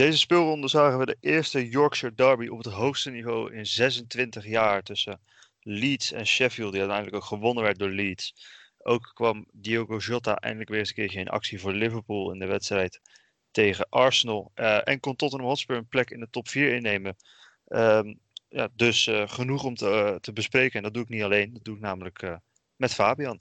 Deze speelronde zagen we de eerste Yorkshire Derby op het hoogste niveau in 26 jaar tussen Leeds en Sheffield, die uiteindelijk ook gewonnen werd door Leeds. Ook kwam Diogo Jota eindelijk weer eens een keertje in actie voor Liverpool in de wedstrijd tegen Arsenal. Eh, en kon Tottenham Hotspur een plek in de top 4 innemen. Ehm, ja, dus eh, genoeg om te, eh, te bespreken. En dat doe ik niet alleen, dat doe ik namelijk met Fabian.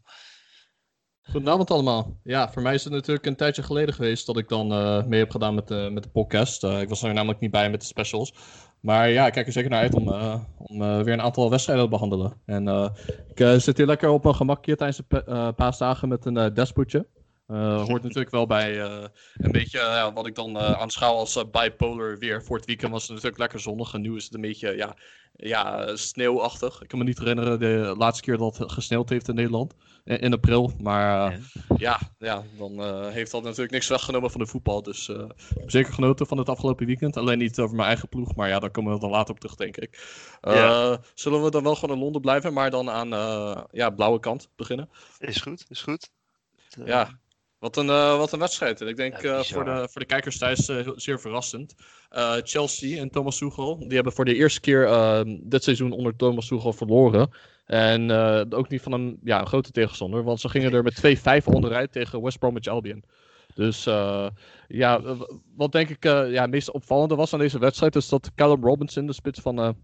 Goedenavond allemaal. Ja, voor mij is het natuurlijk een tijdje geleden geweest dat ik dan eh, mee heb gedaan met de, met de podcast. Eh, ik was er namelijk niet bij met de specials. Maar ja, ik kijk er zeker naar uit om, eh, om eh, weer een aantal wedstrijden te behandelen. En eh, ik eh, zit hier lekker op een gemakje tijdens de pa- eh, paasdagen met een eh despootje. Eh, hoort natuurlijk wel bij eh, een beetje eh, wat ik dan aanschouw als bipolar weer. Voor het weekend was het natuurlijk lekker zonnig en nu is het een beetje ja, ja, sneeuwachtig. Ik kan me niet herinneren de laatste keer dat het gesneeuwd heeft in Nederland. In, in april. Maar ja, ja, dan heeft dat natuurlijk niks weggenomen van de voetbal. Dus zeker genoten van het afgelopen weekend. Alleen niet over mijn eigen ploeg, maar ja, daar komen we dan later op terug, denk ik. Ja. Zullen we dan wel gewoon in Londen blijven, maar dan aan ja, blauwe kant beginnen? Is goed, is goed. Ja, wat een, eh, wat een wedstrijd. En ik denk Ja, eh, voor, de, voor de kijkers thuis eh, zeer verrassend. Chelsea en Thomas Tuchel, die hebben voor de eerste keer eh, dit seizoen onder Thomas Tuchel verloren. En ook niet van een, ja, een grote tegenstander, want ze gingen er met 2-5 onderuit tegen West Bromwich Albion. Dus ja, wat denk ik ja, het meest opvallende was aan deze wedstrijd, is dat Callum Robinson, de spits van,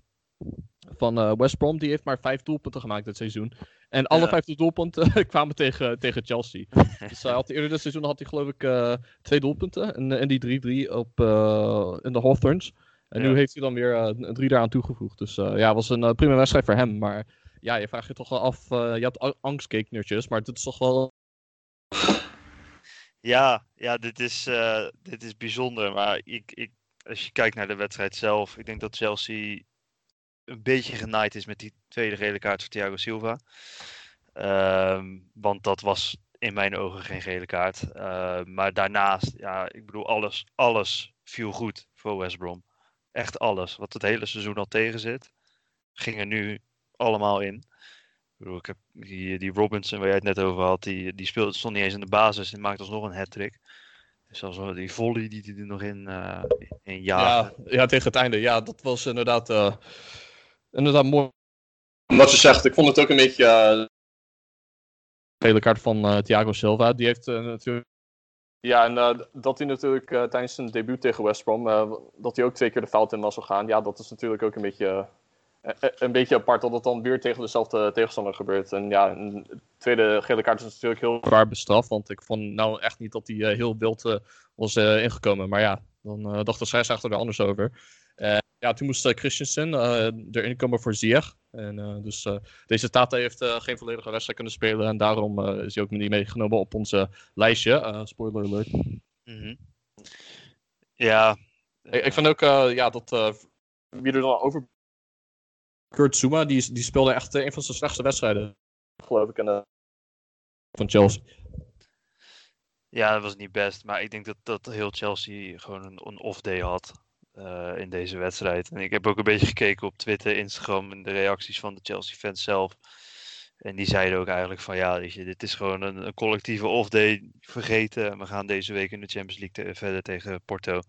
van eh, West Brom, die heeft maar vijf doelpunten gemaakt dit seizoen. En alle Ja. vijf doelpunten kwamen tegen, tegen Chelsea. Dus hij had eerder dit seizoen had hij geloof ik eh, twee doelpunten. En, en die 3-3 op eh, in de Hawthorns. En Ja. nu heeft hij dan weer eh, drie daaraan toegevoegd. Dus eh, ja, het was een eh, prima wedstrijd voor hem. Maar ja, je vraagt je toch wel af. eh, je had a- angstkeeknertjes, maar dit is toch wel. Ja, ja dit, is, eh, dit is bijzonder. Maar ik, ik, als je kijkt naar de wedstrijd zelf, ik denk dat Chelsea een beetje genaaid is met die tweede gele kaart voor Thiago Silva. Ehm, want dat was in mijn ogen geen gele kaart. Eh, maar daarnaast, ja, ik bedoel, alles, alles viel goed voor West Brom. Echt alles. Wat het hele seizoen al tegen zit, ging er nu allemaal in. Ik bedoel, ik heb die, die Robinson waar jij het net over had, die, die speelde, stond niet eens in de basis en maakte alsnog een hat-trick. Dus zelfs wel die volley die hij er nog in, eh in. Ja, ja, tegen het einde. Ja, dat was inderdaad, eh, inderdaad mooi. Wat je zegt, ik vond het ook een beetje. eh, de gele kaart van eh, Thiago Silva. Die heeft eh, natuurlijk. Ja, en dat hij natuurlijk tijdens zijn debuut tegen West Brom. eh, dat hij ook twee keer de fout in was gegaan. Ja, dat is natuurlijk ook een beetje. een beetje apart dat het dan weer tegen dezelfde tegenstander gebeurt. En ja, een de tweede gele kaart is natuurlijk heel zwaar bestraft. Want ik vond nou echt niet dat hij heel wild eh, was eh, ingekomen. Maar ja, dan eh, dacht de scheidsrechter er anders over. Ja, toen moest eh, Christensen eh, erin komen voor Ziyech. En eh, dus eh, deze Tata heeft eh, geen volledige wedstrijd kunnen spelen. En daarom eh, is hij ook niet meegenomen op ons eh, lijstje. Eh, spoiler alert. Mhm. Ja, Ik, ik vind ook eh, ja, dat eh, wie er dan over. Kurt Zuma, die, die speelde echt een van zijn slechtste wedstrijden. Geloof ik. in de- van Chelsea. ja, dat was niet best. Maar ik denk dat, dat heel Chelsea gewoon een, een off-day had eh, in deze wedstrijd. En ik heb ook een beetje gekeken op Twitter, Instagram en de reacties van de Chelsea-fans zelf. En die zeiden ook eigenlijk van ja, dit is gewoon een, collectieve off-day vergeten. En we gaan deze week in de Champions League verder tegen Porto.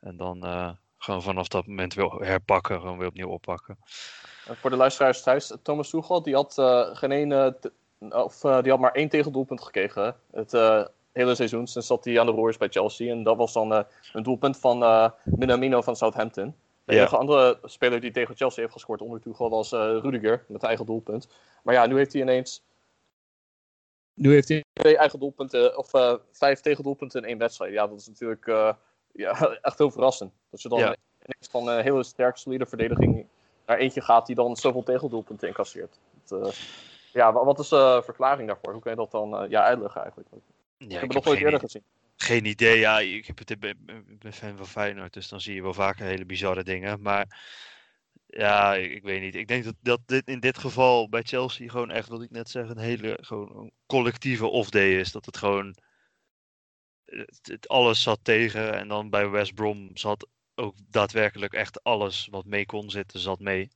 En dan eh, gewoon vanaf dat moment weer herpakken, gewoon weer opnieuw oppakken. En voor de luisteraars thuis, Thomas Tuchel, die had geen uh, of die had maar één tegendoelpunt gekregen. Het hele seizoen, sinds dat hij aan de roer is bij Chelsea. En dat was dan uh, een doelpunt van uh, Minamino van Southampton. De enige ja. andere speler die tegen Chelsea heeft gescoord onder Tuchel was uh, Rudiger, met eigen doelpunt. Maar ja, nu heeft hij ineens... Nu heeft hij twee eigen doelpunten, of uh, vijf tegendoelpunten in één wedstrijd. Ja, dat is natuurlijk uh, ja, echt heel verrassend. Dat je dan ja. ineens van een hele sterk solide verdediging naar eentje gaat die dan zoveel tegendoelpunten incasseert. Dat, ja, wat is de verklaring daarvoor? Hoe kun je dat dan ja, uitleggen eigenlijk? Ja, ik heb het nog nooit eerder gezien. Geen idee, ja, ik heb het, ik ben, fan van Feyenoord, dus dan zie je wel vaker hele bizarre dingen. Maar ja, ik, ik weet niet. Ik denk dat, dat dit in dit geval bij Chelsea gewoon echt, wat ik net zeg, een hele gewoon een collectieve off-day is. Dat het gewoon, het, het alles zat tegen. En dan bij West Brom zat ook daadwerkelijk echt alles wat mee kon zitten, zat mee.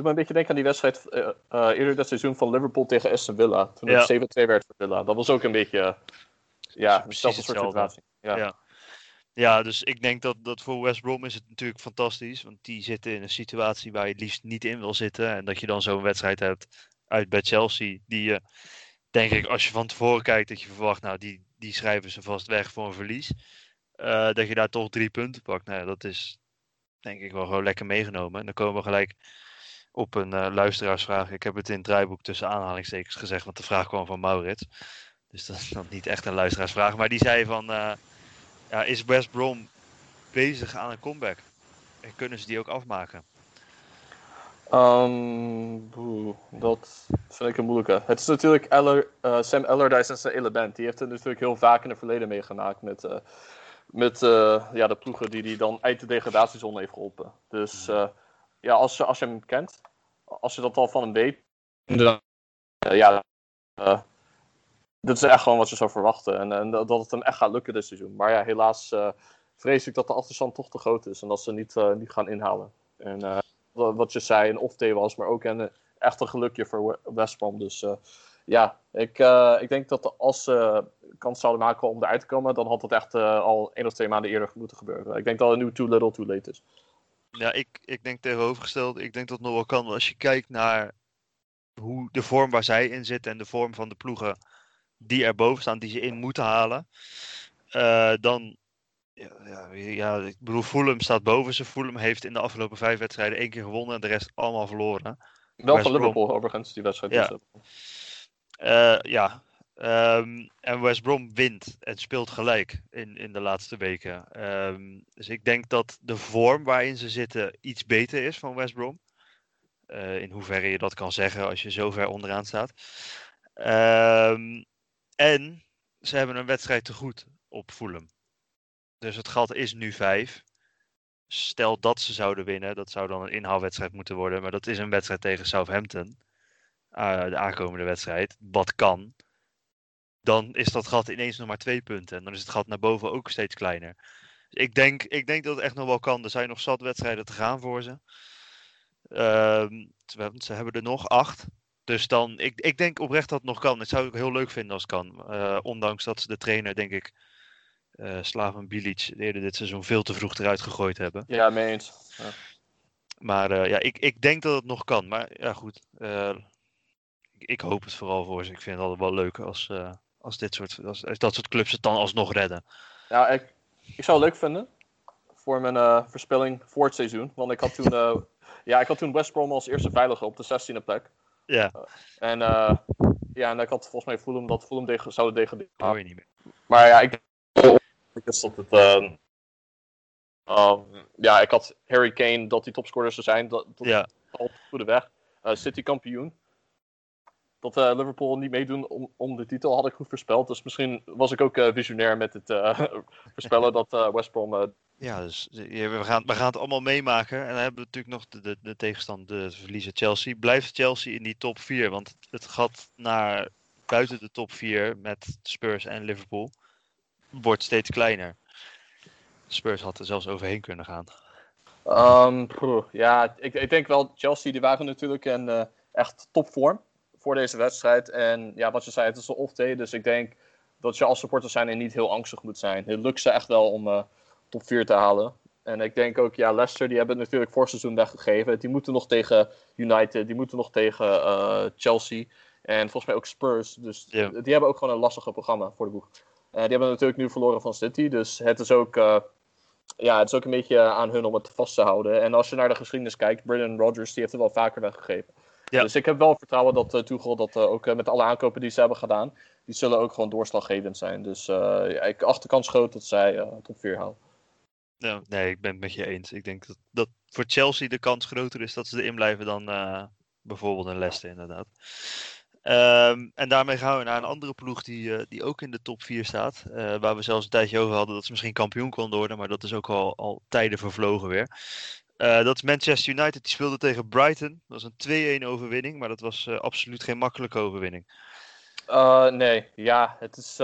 Doe me een beetje denken aan die wedstrijd eh, eerder dat seizoen van Liverpool tegen Aston Villa. Toen Ja. het 7-2 werd voor Villa. Dat was ook een beetje, ja, precies dezelfde soort situatie. Ja. Ja. Ja, dus ik denk dat, dat voor West Brom is het natuurlijk fantastisch. Want die zitten in een situatie waar je het liefst niet in wil zitten. En dat je dan zo'n wedstrijd hebt uit bij Chelsea. Die je, denk ik, als je van tevoren kijkt, dat je verwacht, nou, die, die schrijven ze vast weg voor een verlies. Eh, dat je daar toch drie punten pakt. Nou dat is denk ik wel gewoon lekker meegenomen. En dan komen we gelijk op een eh, luisteraarsvraag. Ik heb het in het draaiboek tussen aanhalingstekens gezegd, want de vraag kwam van Maurits. Dus dat is dan niet echt een luisteraarsvraag. Maar die zei van, eh, ja, is West Brom bezig aan een comeback? En kunnen ze die ook afmaken? Ehm, boe, dat vind ik een moeilijke. Het is natuurlijk Eller, eh, Sam Allardyce en zijn hele band. Die heeft het natuurlijk heel vaak in het verleden meegemaakt met, met ja, de ploegen die hij dan uit de degradatiezone heeft geholpen. Dus eh, ja, als, je- als je hem kent, als je dat al van hem weet, inderdaad, eh, ja, eh, dit is echt gewoon wat je zou verwachten. En, en dat dat het hem echt gaat lukken dit seizoen. Maar ja, helaas eh, vrees ik dat de achterstand toch te groot is en dat ze niet, niet gaan inhalen. En wa- wat je zei, een off-day was, maar ook een, echt een gelukje voor We- West Brom. Dus ja, ik, ik denk dat als ze kans zouden maken om eruit te komen, dan had dat echt al één of twee maanden eerder moeten gebeuren. Ik denk dat het nu too little too late is. Ja, ik, ik denk tegenovergesteld. Ik denk dat het nog wel kan. Als je kijkt naar hoe de vorm waar zij in zitten en de vorm van de ploegen die erboven staan, die ze in moeten halen. eh, dan, ja, ja, ja, ik bedoel, Fulham staat boven ze. Fulham heeft in de afgelopen vijf wedstrijden één keer gewonnen en de rest allemaal verloren. Wel van. Liverpool overigens, die wedstrijd. Ja. Eh, ja. Ehm, en West Brom wint en speelt gelijk in, in de laatste weken. Ehm, dus ik denk dat de vorm waarin ze zitten iets beter is van West Brom. Eh, in hoeverre je dat kan zeggen als je zo ver onderaan staat. Ehm, en ze hebben een wedstrijd te goed op Fulham. Dus het gat is nu vijf. Stel dat ze zouden winnen, dat zou dan een inhaalwedstrijd moeten worden. Maar dat is een wedstrijd tegen Southampton. eh, de aankomende wedstrijd. Wat kan. Dan is dat gat ineens nog maar twee punten. En dan is het gat naar boven ook steeds kleiner. Dus ik denk, ik denk dat het echt nog wel kan. Er zijn nog zat wedstrijden te gaan voor ze. Ehm, ze hebben- er nog acht. Dus dan, ik, ik denk oprecht dat het nog kan. Het zou ik heel leuk vinden als het kan. Eh, ondanks dat ze de trainer, denk ik, eh Slaven Bilic, eerder dit seizoen veel te vroeg eruit gegooid hebben. ja, mee eens. Maar eh, ja, ik, ik denk dat het nog kan. Maar ja, goed. ik, ik hoop het vooral voor ze. Ik vind het altijd wel leuk als, als, dit soort, als, als dat soort clubs het dan alsnog redden. Ja, ik, ik zou het leuk vinden voor mijn eh, voorspelling voor het seizoen. Want ik had toen, eh, ja, ik had toen West Brom als eerste veilige op de 16e plek. Ja, En, eh, ja, en ik had volgens mij Fulham dat Fulham deg zouden degraderen. dat hoor je niet meer. Maar ja, ik is dat het. ehm, ja, ik had Harry Kane dat die topscorer zou zijn. Dat, dat Ja, al goede weg. City kampioen. Dat eh, Liverpool niet meedoen om, om de titel had ik goed voorspeld. Dus misschien was ik ook eh, visionair met het eh, voorspellen dat West Brom. ja dus we, gaan, we gaan het allemaal meemaken. En dan hebben we natuurlijk nog de, de, de tegenstand, de verliezer Chelsea. Blijft Chelsea in die top 4? Want het gat naar buiten de top 4 met Spurs en Liverpool wordt steeds kleiner. Spurs had er zelfs overheen kunnen gaan. Ehm, ja, ik, ik denk wel, Chelsea die waren natuurlijk in eh, echt topvorm voor deze wedstrijd. En ja, wat je zei, het is een off-day. Dus ik denk dat je als supporter zijn en niet heel angstig moet zijn. Het lukt ze echt wel om eh, top 4 te halen. En ik denk ook, ja, Leicester, die hebben het natuurlijk vorig seizoen weggegeven. Die moeten nog tegen United, die moeten nog tegen eh, Chelsea. En volgens mij ook Spurs. Dus die hebben ook gewoon een lastige programma voor de boeg. Eh, die hebben natuurlijk nu verloren van City. Dus het is ook... ja, het is ook een beetje aan hun om het vast te houden. En als je naar de geschiedenis kijkt, Brendan Rodgers die heeft het wel vaker weggegeven. Ja. Dus ik heb wel vertrouwen dat uh, Tuchel dat eh, ook eh, met alle aankopen die ze hebben gedaan, die zullen ook gewoon doorslaggevend zijn. Dus eh, ja, ik acht de kans groot dat zij eh, top 4 halen. Nou, nee, ik ben het met je eens. Ik denk dat, dat voor Chelsea de kans groter is dat ze erin blijven dan eh, bijvoorbeeld een Leicester inderdaad. Ehm, en daarmee gaan we naar een andere ploeg die, eh, die ook in de top 4 staat. eh, waar we zelfs een tijdje over hadden dat ze misschien kampioen kon worden. Maar dat is ook al, al tijden vervlogen weer. Eh, dat is Manchester United. Die speelde tegen Brighton. Dat was een 2-1 overwinning. Maar dat was eh, absoluut geen makkelijke overwinning. Eh, nee, ja, het is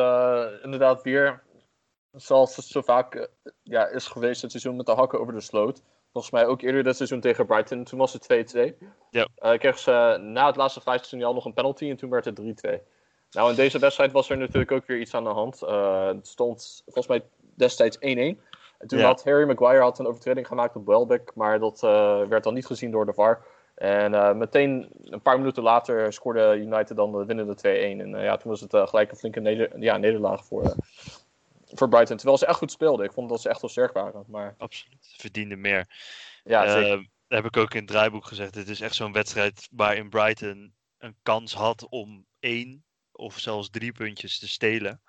inderdaad weer zoals het zo vaak ja, is geweest het seizoen met de hakken over de sloot. Volgens mij ook eerder dit seizoen tegen Brighton. Toen was het 2-2. Ja. Kregen ze na het laatste fluitseizoen al nog een penalty en toen werd het 3-2. Nou, in deze wedstrijd was er natuurlijk ook weer iets aan de hand. Het stond volgens mij destijds 1-1. En toen Ja. had Harry Maguire had een overtreding gemaakt op Welbeck, maar dat eh, werd dan niet gezien door de VAR. En eh, meteen een paar minuten later scoorde United dan de winnende 2-1. En eh, ja, toen was het gelijk een flinke neder ja, nederlaag voor, voor Brighton. Terwijl ze echt goed speelden. Ik vond dat ze echt wel sterk waren. Maar Absoluut. Verdiende meer. ja, zeker. Dat heb ik ook in het draaiboek gezegd. Het is echt zo'n wedstrijd waarin Brighton een kans had om één of zelfs drie puntjes te stelen.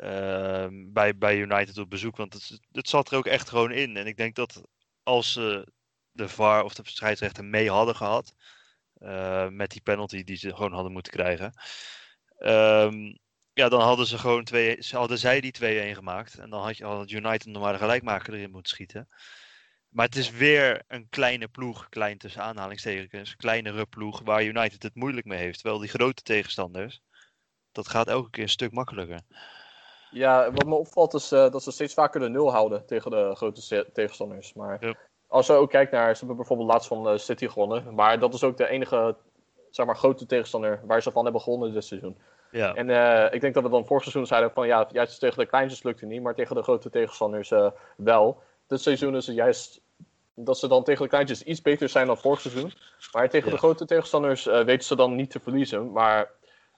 Ehm, bij, bij United op bezoek. Want het, het zat er ook echt gewoon in. En ik denk dat als ze de VAR of de scheidsrechter mee hadden gehad. eh, met die penalty die ze gewoon hadden moeten krijgen. ehm, ja, dan hadden ze gewoon twee, ze hadden zij die 2-1 gemaakt. En dan had, je, had United nog maar de gelijkmaker erin moeten schieten. Maar het is weer een kleine ploeg, klein tussen aanhalingstekens, een kleinere ploeg waar United het moeilijk mee heeft. Terwijl die grote tegenstanders, dat gaat elke keer een stuk makkelijker. Ja, wat me opvalt is eh, dat ze steeds vaker de nul houden tegen de grote tegenstanders. Maar als je ook kijkt naar, ze hebben bijvoorbeeld laatst van eh, City gewonnen. Maar dat is ook de enige, zeg maar, grote tegenstander waar ze van hebben gewonnen dit seizoen. Ja, En eh, ik denk dat we dan vorig seizoen zeiden van ja, juist tegen de kleintjes lukt het niet, maar tegen de grote tegenstanders wel. Dit seizoen is het juist dat ze dan tegen de kleintjes iets beter zijn dan vorig seizoen. Maar tegen Ja. de grote tegenstanders weten ze dan niet te verliezen, maar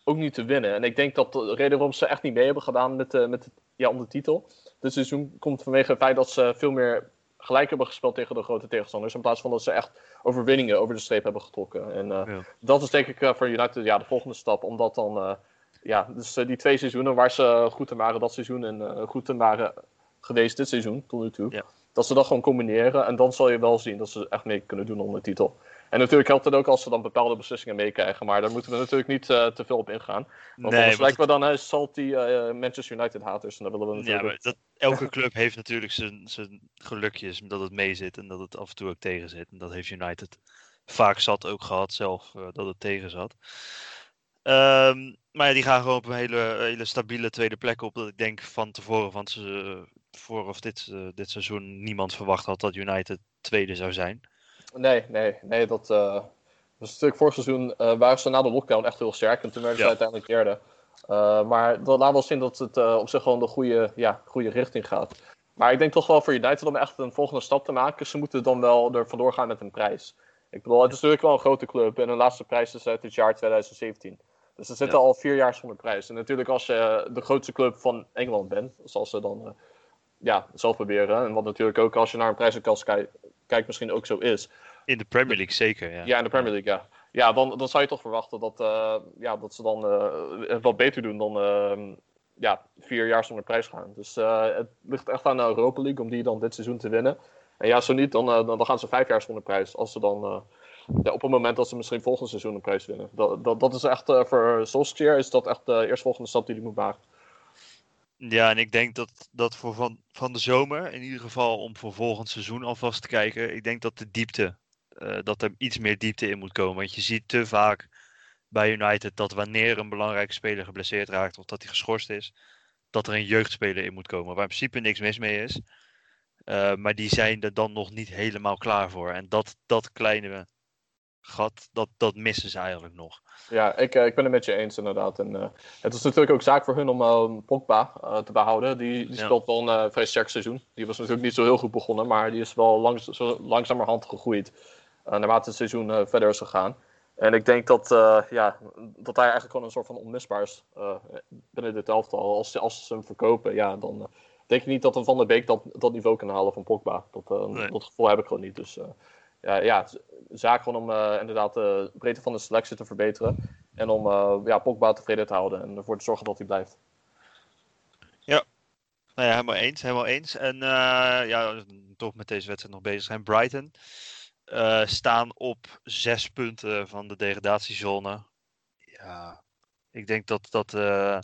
ook niet te winnen. En ik denk dat de reden waarom ze echt niet mee hebben gedaan met, eh, met, ja, om de titel dit seizoen komt vanwege het feit dat ze veel meer gelijk hebben gespeeld tegen de grote tegenstanders. In plaats van dat ze echt overwinningen over de streep hebben getrokken. En eh, Ja. dat is denk ik eh, voor United ja, de volgende stap. Omdat dan, ja, dus die twee seizoenen waar ze goed in waren dat seizoen en goed in waren geweest dit seizoen tot nu toe. Ja. Dat ze dat gewoon combineren en dan zal je wel zien dat ze echt mee kunnen doen om de titel. En natuurlijk helpt het ook als ze dan bepaalde beslissingen meekrijgen. Maar daar moeten we natuurlijk niet eh, te veel op ingaan. Want nee, anders lijken we dan uh, salty eh, Manchester United haters. En dat willen we Ja, natuurlijk maar dat, elke club heeft natuurlijk zijn, zijn gelukjes dat het mee zit en dat het af en toe ook tegen zit. En dat heeft United vaak zat ook gehad zelf, eh, dat het tegen zat. Ehm, maar ja, die gaan gewoon op een hele, hele stabiele tweede plek op. Dat ik denk van tevoren, van ze, voor of dit, dit seizoen niemand verwacht had dat United tweede zou zijn. Nee, nee, nee. Dat eh, was natuurlijk vorig seizoen eh, waren ze na de lockdown echt heel sterk. En toen werden ze Ja. uiteindelijk derde. Eh, maar dat laat wel zien dat het op zich gewoon de goede, ja, goede richting gaat. Maar ik denk toch wel voor United om echt een volgende stap te maken. Ze moeten dan wel er vandoor gaan met een prijs. Ik bedoel, het is natuurlijk wel een grote club. En hun laatste prijs is uit het jaar 2017. Dus ze zitten Ja. al vier jaar zonder prijs. En natuurlijk als je de grootste club van Engeland bent, zoals ze dan ja, zelf proberen. En wat natuurlijk ook als je naar een prijzenkast kijkt, kijkt misschien ook zo is. In de Premier League zeker, ja. Ja, in de Premier League, ja. Ja, dan, dan zou je toch verwachten dat, eh, ja, dat ze dan eh, wat beter doen dan eh, ja, vier jaar zonder prijs gaan. Dus eh, het ligt echt aan de Europa League om die dan dit seizoen te winnen. En ja, zo niet, dan, dan, gaan ze vijf jaar zonder prijs. Als ze dan, ja, op het moment dat ze misschien volgend seizoen een prijs winnen. Dat, dat, dat is echt, voor Solskjaer is dat echt de eerstvolgende stap die hij moet maken. Ja, en ik denk dat, dat voor van, van de zomer, in ieder geval om voor volgend seizoen alvast te kijken, ik denk dat de diepte, eh, dat er iets meer diepte in moet komen. Want je ziet te vaak bij United dat wanneer een belangrijke speler geblesseerd raakt of dat hij geschorst is, dat er een jeugdspeler in moet komen. Waar in principe niks mis mee is. Eh, maar die zijn er dan nog niet helemaal klaar voor. En dat, dat kleine gat, dat, dat missen ze eigenlijk nog. Ja, ik, eh, ik ben het met je eens inderdaad. En, eh, het is natuurlijk ook zaak voor hun om eh, Pogba te behouden. Die, die Ja. speelt wel een vrij sterk seizoen. Die was natuurlijk niet zo heel goed begonnen, maar die is wel langs, zo langzamerhand gegroeid. naarmate het seizoen verder is gegaan. En ik denk dat, ja, dat hij eigenlijk gewoon een soort van onmisbaar is binnen dit elftal. Als, als ze hem verkopen, ja, dan denk ik niet dat een Van der Beek dat, dat niveau kan halen van Pogba. Dat, Nee. dat gevoel heb ik gewoon niet. Dus ja, ja, zaak gewoon om eh, inderdaad de breedte van de selectie te verbeteren. En om eh, ja, Pogba tevreden te houden en ervoor te zorgen dat hij blijft. Nou ja, helemaal eens, helemaal eens. En eh, ja, toch met deze wedstrijd nog bezig zijn. Brighton eh, staan op zes punten van de degradatiezone. Ja, Ja, ik denk dat, dat, eh,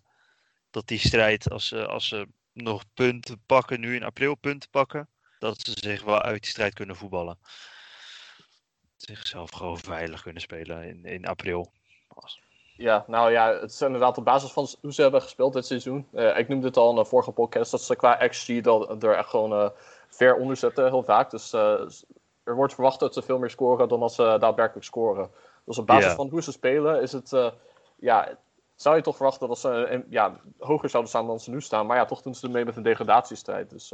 dat die strijd, als als ze nog punten pakken, nu in april punten pakken, dat ze zich wel uit die strijd kunnen voetballen. Zichzelf gewoon veilig kunnen spelen in, in april. Ja, nou ja, het is inderdaad op basis van hoe ze hebben gespeeld dit seizoen. Eh, ik noemde het al in de vorige podcast, dat ze qua XG dat, er echt gewoon eh, ver onder zitten, heel vaak. Dus eh, er wordt verwacht dat ze veel meer scoren dan dat ze daadwerkelijk scoren. Dus op basis van hoe ze spelen is het, ja, zou je toch verwachten dat ze ja, hoger zouden staan dan ze nu staan. Maar ja, toch doen ze mee met een degradatiestrijd. Dus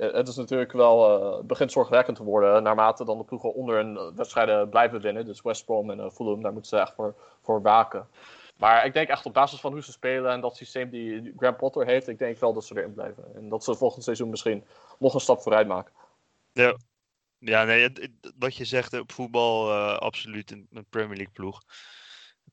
het is natuurlijk wel, eh, begint zorgwekkend te worden naarmate dan de ploegen onder hun eh, wedstrijden blijven winnen. Dus West Brom en eh, Fulham, daar moeten ze echt voor, voor waken. Maar ik denk echt op basis van hoe ze spelen en dat systeem die Graham Potter heeft, ik denk wel dat ze erin blijven. En dat ze volgend seizoen misschien nog een stap vooruit maken. Ja, ja nee, wat je zegt op voetbal, eh, absoluut een Premier League ploeg.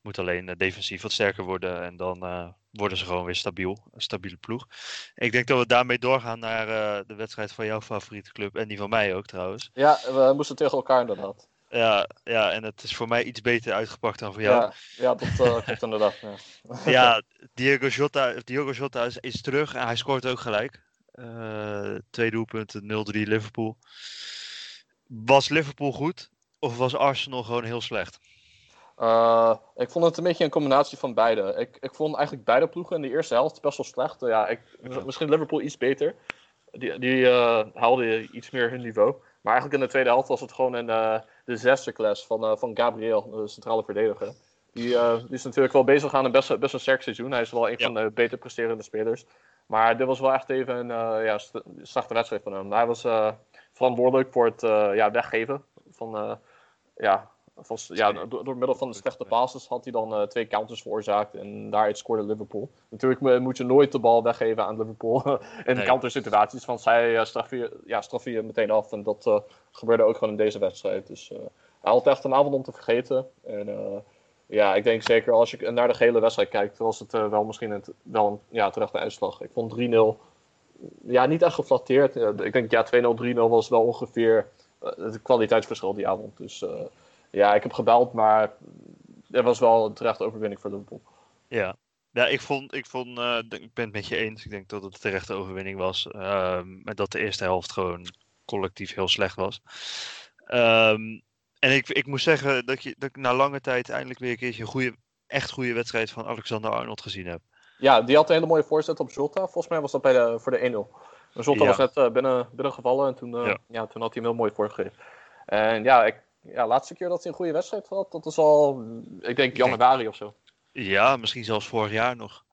Moet alleen eh, defensief wat sterker worden en dan eh, worden ze gewoon weer stabiel. Een stabiele ploeg. Ik denk dat we daarmee doorgaan naar eh, de wedstrijd van jouw favoriete club en die van mij ook trouwens. Ja, we moesten tegen elkaar inderdaad. Ja, ja, en het is voor mij iets beter uitgepakt dan voor jou. Ja, ja dat eh, klopt inderdaad. Ja. Ja, Diego Jota, Diego Jota is, is terug en hij scoort ook gelijk. Eh, twee doelpunten, 0-3 Liverpool. Was Liverpool goed of was Arsenal gewoon heel slecht? Eh, ik vond het een beetje een combinatie van beide. Ik, ik vond eigenlijk beide ploegen in de eerste helft best wel slecht. Ja, ik, Ja. Misschien Liverpool iets beter. Die, die eh, haalde iets meer hun niveau. Maar eigenlijk in de tweede helft was het gewoon een eh disaster class van, van Gabriel, de centrale verdediger. Die, die is natuurlijk wel bezig aan een best, best een sterk seizoen. Hij is wel een Ja. van de beter presterende spelers. Maar dit was wel echt even een ja, slechte wedstrijd van hem. Hij was verantwoordelijk voor het ja, weggeven van, ja, ja, door, door middel van de slechte passes had hij dan eh, twee counters veroorzaakt. En daaruit scoorde Liverpool. Natuurlijk mo- moet je nooit de bal weggeven aan Liverpool in Nee. countersituaties. Want zij eh, straffen je, ja, straffen je meteen af. En dat eh, gebeurde ook gewoon in deze wedstrijd. Dus hij had echt een avond om te vergeten. En ja, ik denk zeker als je naar de gehele wedstrijd kijkt, was het wel misschien het, wel een ja, terechte uitslag. Ik vond 3-0 ja, niet echt geflatteerd. Ik denk ja, 2-0, 3-0 was wel ongeveer het kwaliteitsverschil die avond. Dus ja, ik heb gebeld, maar het was wel een terechte overwinning voor Liverpool. Ja, ja ik, vond, ik, vond, eh, ik ben het met je eens. Ik denk dat het een terechte overwinning was. ehm, en dat de eerste helft gewoon collectief heel slecht was. Ehm, en ik, ik moet zeggen dat, je, dat ik na lange tijd eindelijk weer een keertje een goede, echt goede wedstrijd van Alexander Arnold gezien heb. Ja, die had een hele mooie voorzet op Jota. Volgens mij was dat bij de, voor de 1-0. Maar Jota Ja. was net eh, binnen, binnengevallen en toen, eh, Ja. ja. toen had hij hem heel mooi voorgegeven. En ja, ik, ja, laatste keer dat hij een goede wedstrijd had, dat is al, ik denk januari of zo. Ja, misschien zelfs vorig jaar nog.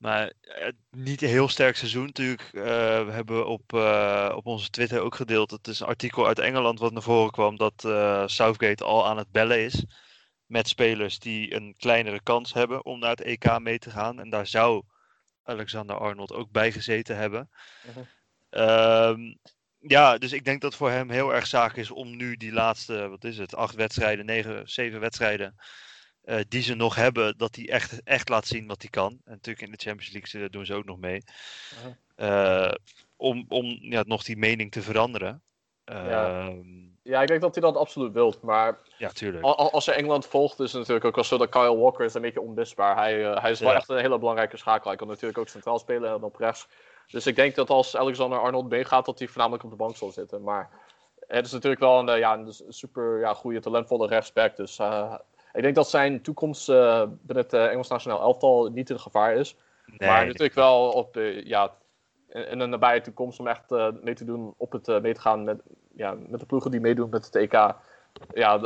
Maar eh, niet een heel sterk seizoen natuurlijk. Eh, we hebben op, eh, op onze Twitter ook gedeeld. Het is een artikel uit Engeland wat naar voren kwam dat Southgate al aan het bellen is. Met spelers die een kleinere kans hebben om naar het EK mee te gaan. En daar zou Alexander Arnold ook bij gezeten hebben. Mhm. Ehm, ja, dus ik denk dat voor hem heel erg zaak is om nu die laatste, wat is het, acht wedstrijden, negen, zeven wedstrijden eh, die ze nog hebben, dat hij echt, echt laat zien wat hij kan. En natuurlijk in de Champions League doen ze ook nog mee. Eh, om om ja, nog die mening te veranderen. Ja. Ehm, Ja, ik denk dat hij dat absoluut wil. Maar ja, tuurlijk. Al- al- Als je Engeland volgt, is het natuurlijk ook wel zo dat Kyle Walker is een beetje onmisbaar. Hij, eh, hij is wel Ja. echt een hele belangrijke schakel. Hij kan natuurlijk ook centraal spelen en op rechts. Dus ik denk dat als Alexander Arnold meegaat, dat hij voornamelijk op de bank zal zitten. Maar het is natuurlijk wel een, eh, ja, een super ja, goede, talentvolle rechtsback. Dus eh, ik denk dat zijn toekomst eh, binnen het Engels nationaal elftal niet in gevaar is. Nee, maar natuurlijk wel op, ja, in, een nabije toekomst om echt mee te doen, op het, mee te gaan met, ja, met de ploegen die meedoen met het EK. Ja,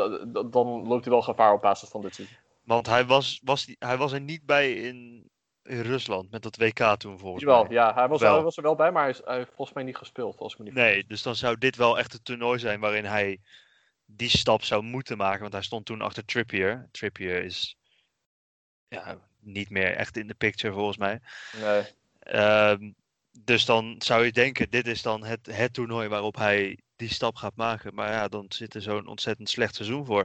dan loopt hij wel gevaar op basis van dit seizoen. Want hij was, was, hij was er niet bij in, in Rusland met dat WK toen volgens Jawel, mij. ja, hij was, Wel. hij was er wel bij, maar hij, is, hij heeft volgens mij niet gespeeld. Als ik me niet Nee, dus dan zou dit wel echt het toernooi zijn waarin hij die stap zou moeten maken. Want hij stond toen achter Trippier. Trippier is ja, niet meer echt in de picture volgens mij. Nee. Ehm, dus dan zou je denken, dit is dan het, het toernooi waarop hij die stap gaat maken. Maar ja, dan zit er zo'n ontzettend slecht seizoen voor.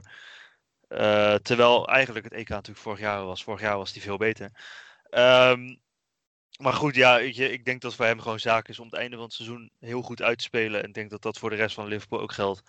Eh, terwijl eigenlijk het EK natuurlijk vorig jaar was. Vorig jaar was hij veel beter. Ehm, maar goed, ja, je, ik denk dat voor hem gewoon zaak is om het einde van het seizoen heel goed uit te spelen. En ik denk dat dat voor de rest van Liverpool ook geldt.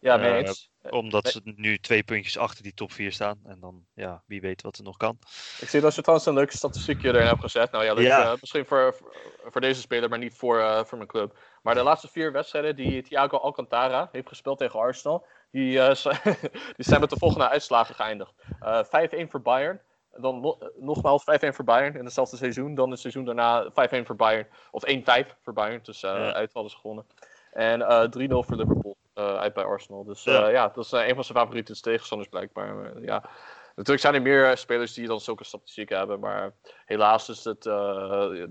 Ja, Eh, eens. Omdat nee. ze nu twee puntjes achter die top 4 staan. En dan, ja, wie weet wat er nog kan. Ik zie dat je trouwens een leuke statistiekje erin hebt gezet. Nou ja, leuk, Ja. eh, misschien voor, voor- deze speler, maar niet voor, eh, voor mijn club. Maar de laatste vier wedstrijden die Thiago Alcantara heeft gespeeld tegen Arsenal, die, die zijn met de volgende uitslagen geëindigd. Eh 5-1 voor Bayern. Dan no- eh, nogmaals 5-1 voor Bayern in hetzelfde seizoen. Dan het seizoen daarna 5-1 voor Bayern. Of 1-5 voor Bayern, dus eh, Ja. uit hadden ze gewonnen. En eh 3-0 voor Liverpool eh, uit bij Arsenal. Dus eh, Ja. ja. dat is eh, een van zijn favoriete tegenstanders blijkbaar. Maar, ja. Natuurlijk zijn er meer eh, spelers die dan zulke statistieken hebben, maar helaas is het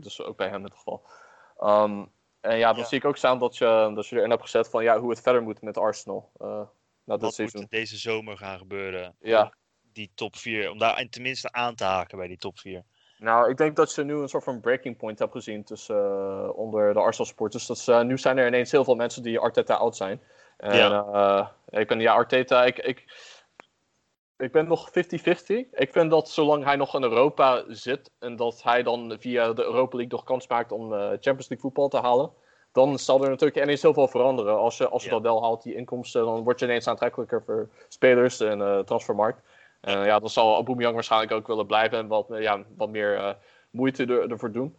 dus ook bij hem het geval. Um, en ja, dan Ja. zie ik ook staan dat je, dat je erin hebt gezet van ja, hoe het verder moet met Arsenal uh, na dit Wat seizoen. moet deze zomer gaan gebeuren? Ja. Die top 4, om daar tenminste aan te haken bij die top 4. Nou, ik denk dat ze nu een soort van breaking point hebben gezien tussen, uh, onder de Arsenal supporters. Dat ze, nu zijn er ineens heel veel mensen die Arteta oud zijn. En ja. ik ben, ja, Arteta, ik, ik, ik ben nog 50-50. Ik vind dat zolang hij nog in Europa zit en dat hij dan via de Europa League nog kans maakt om uh, Champions League voetbal te halen, dan zal er natuurlijk ineens heel veel veranderen. Als je, als je ja. dat wel haalt, die inkomsten, dan word je ineens aantrekkelijker voor spelers en uh, transfermarkt. En ja, dan zal Aubameyang waarschijnlijk ook willen blijven en wat, ja, wat meer uh, moeite er, ervoor doen.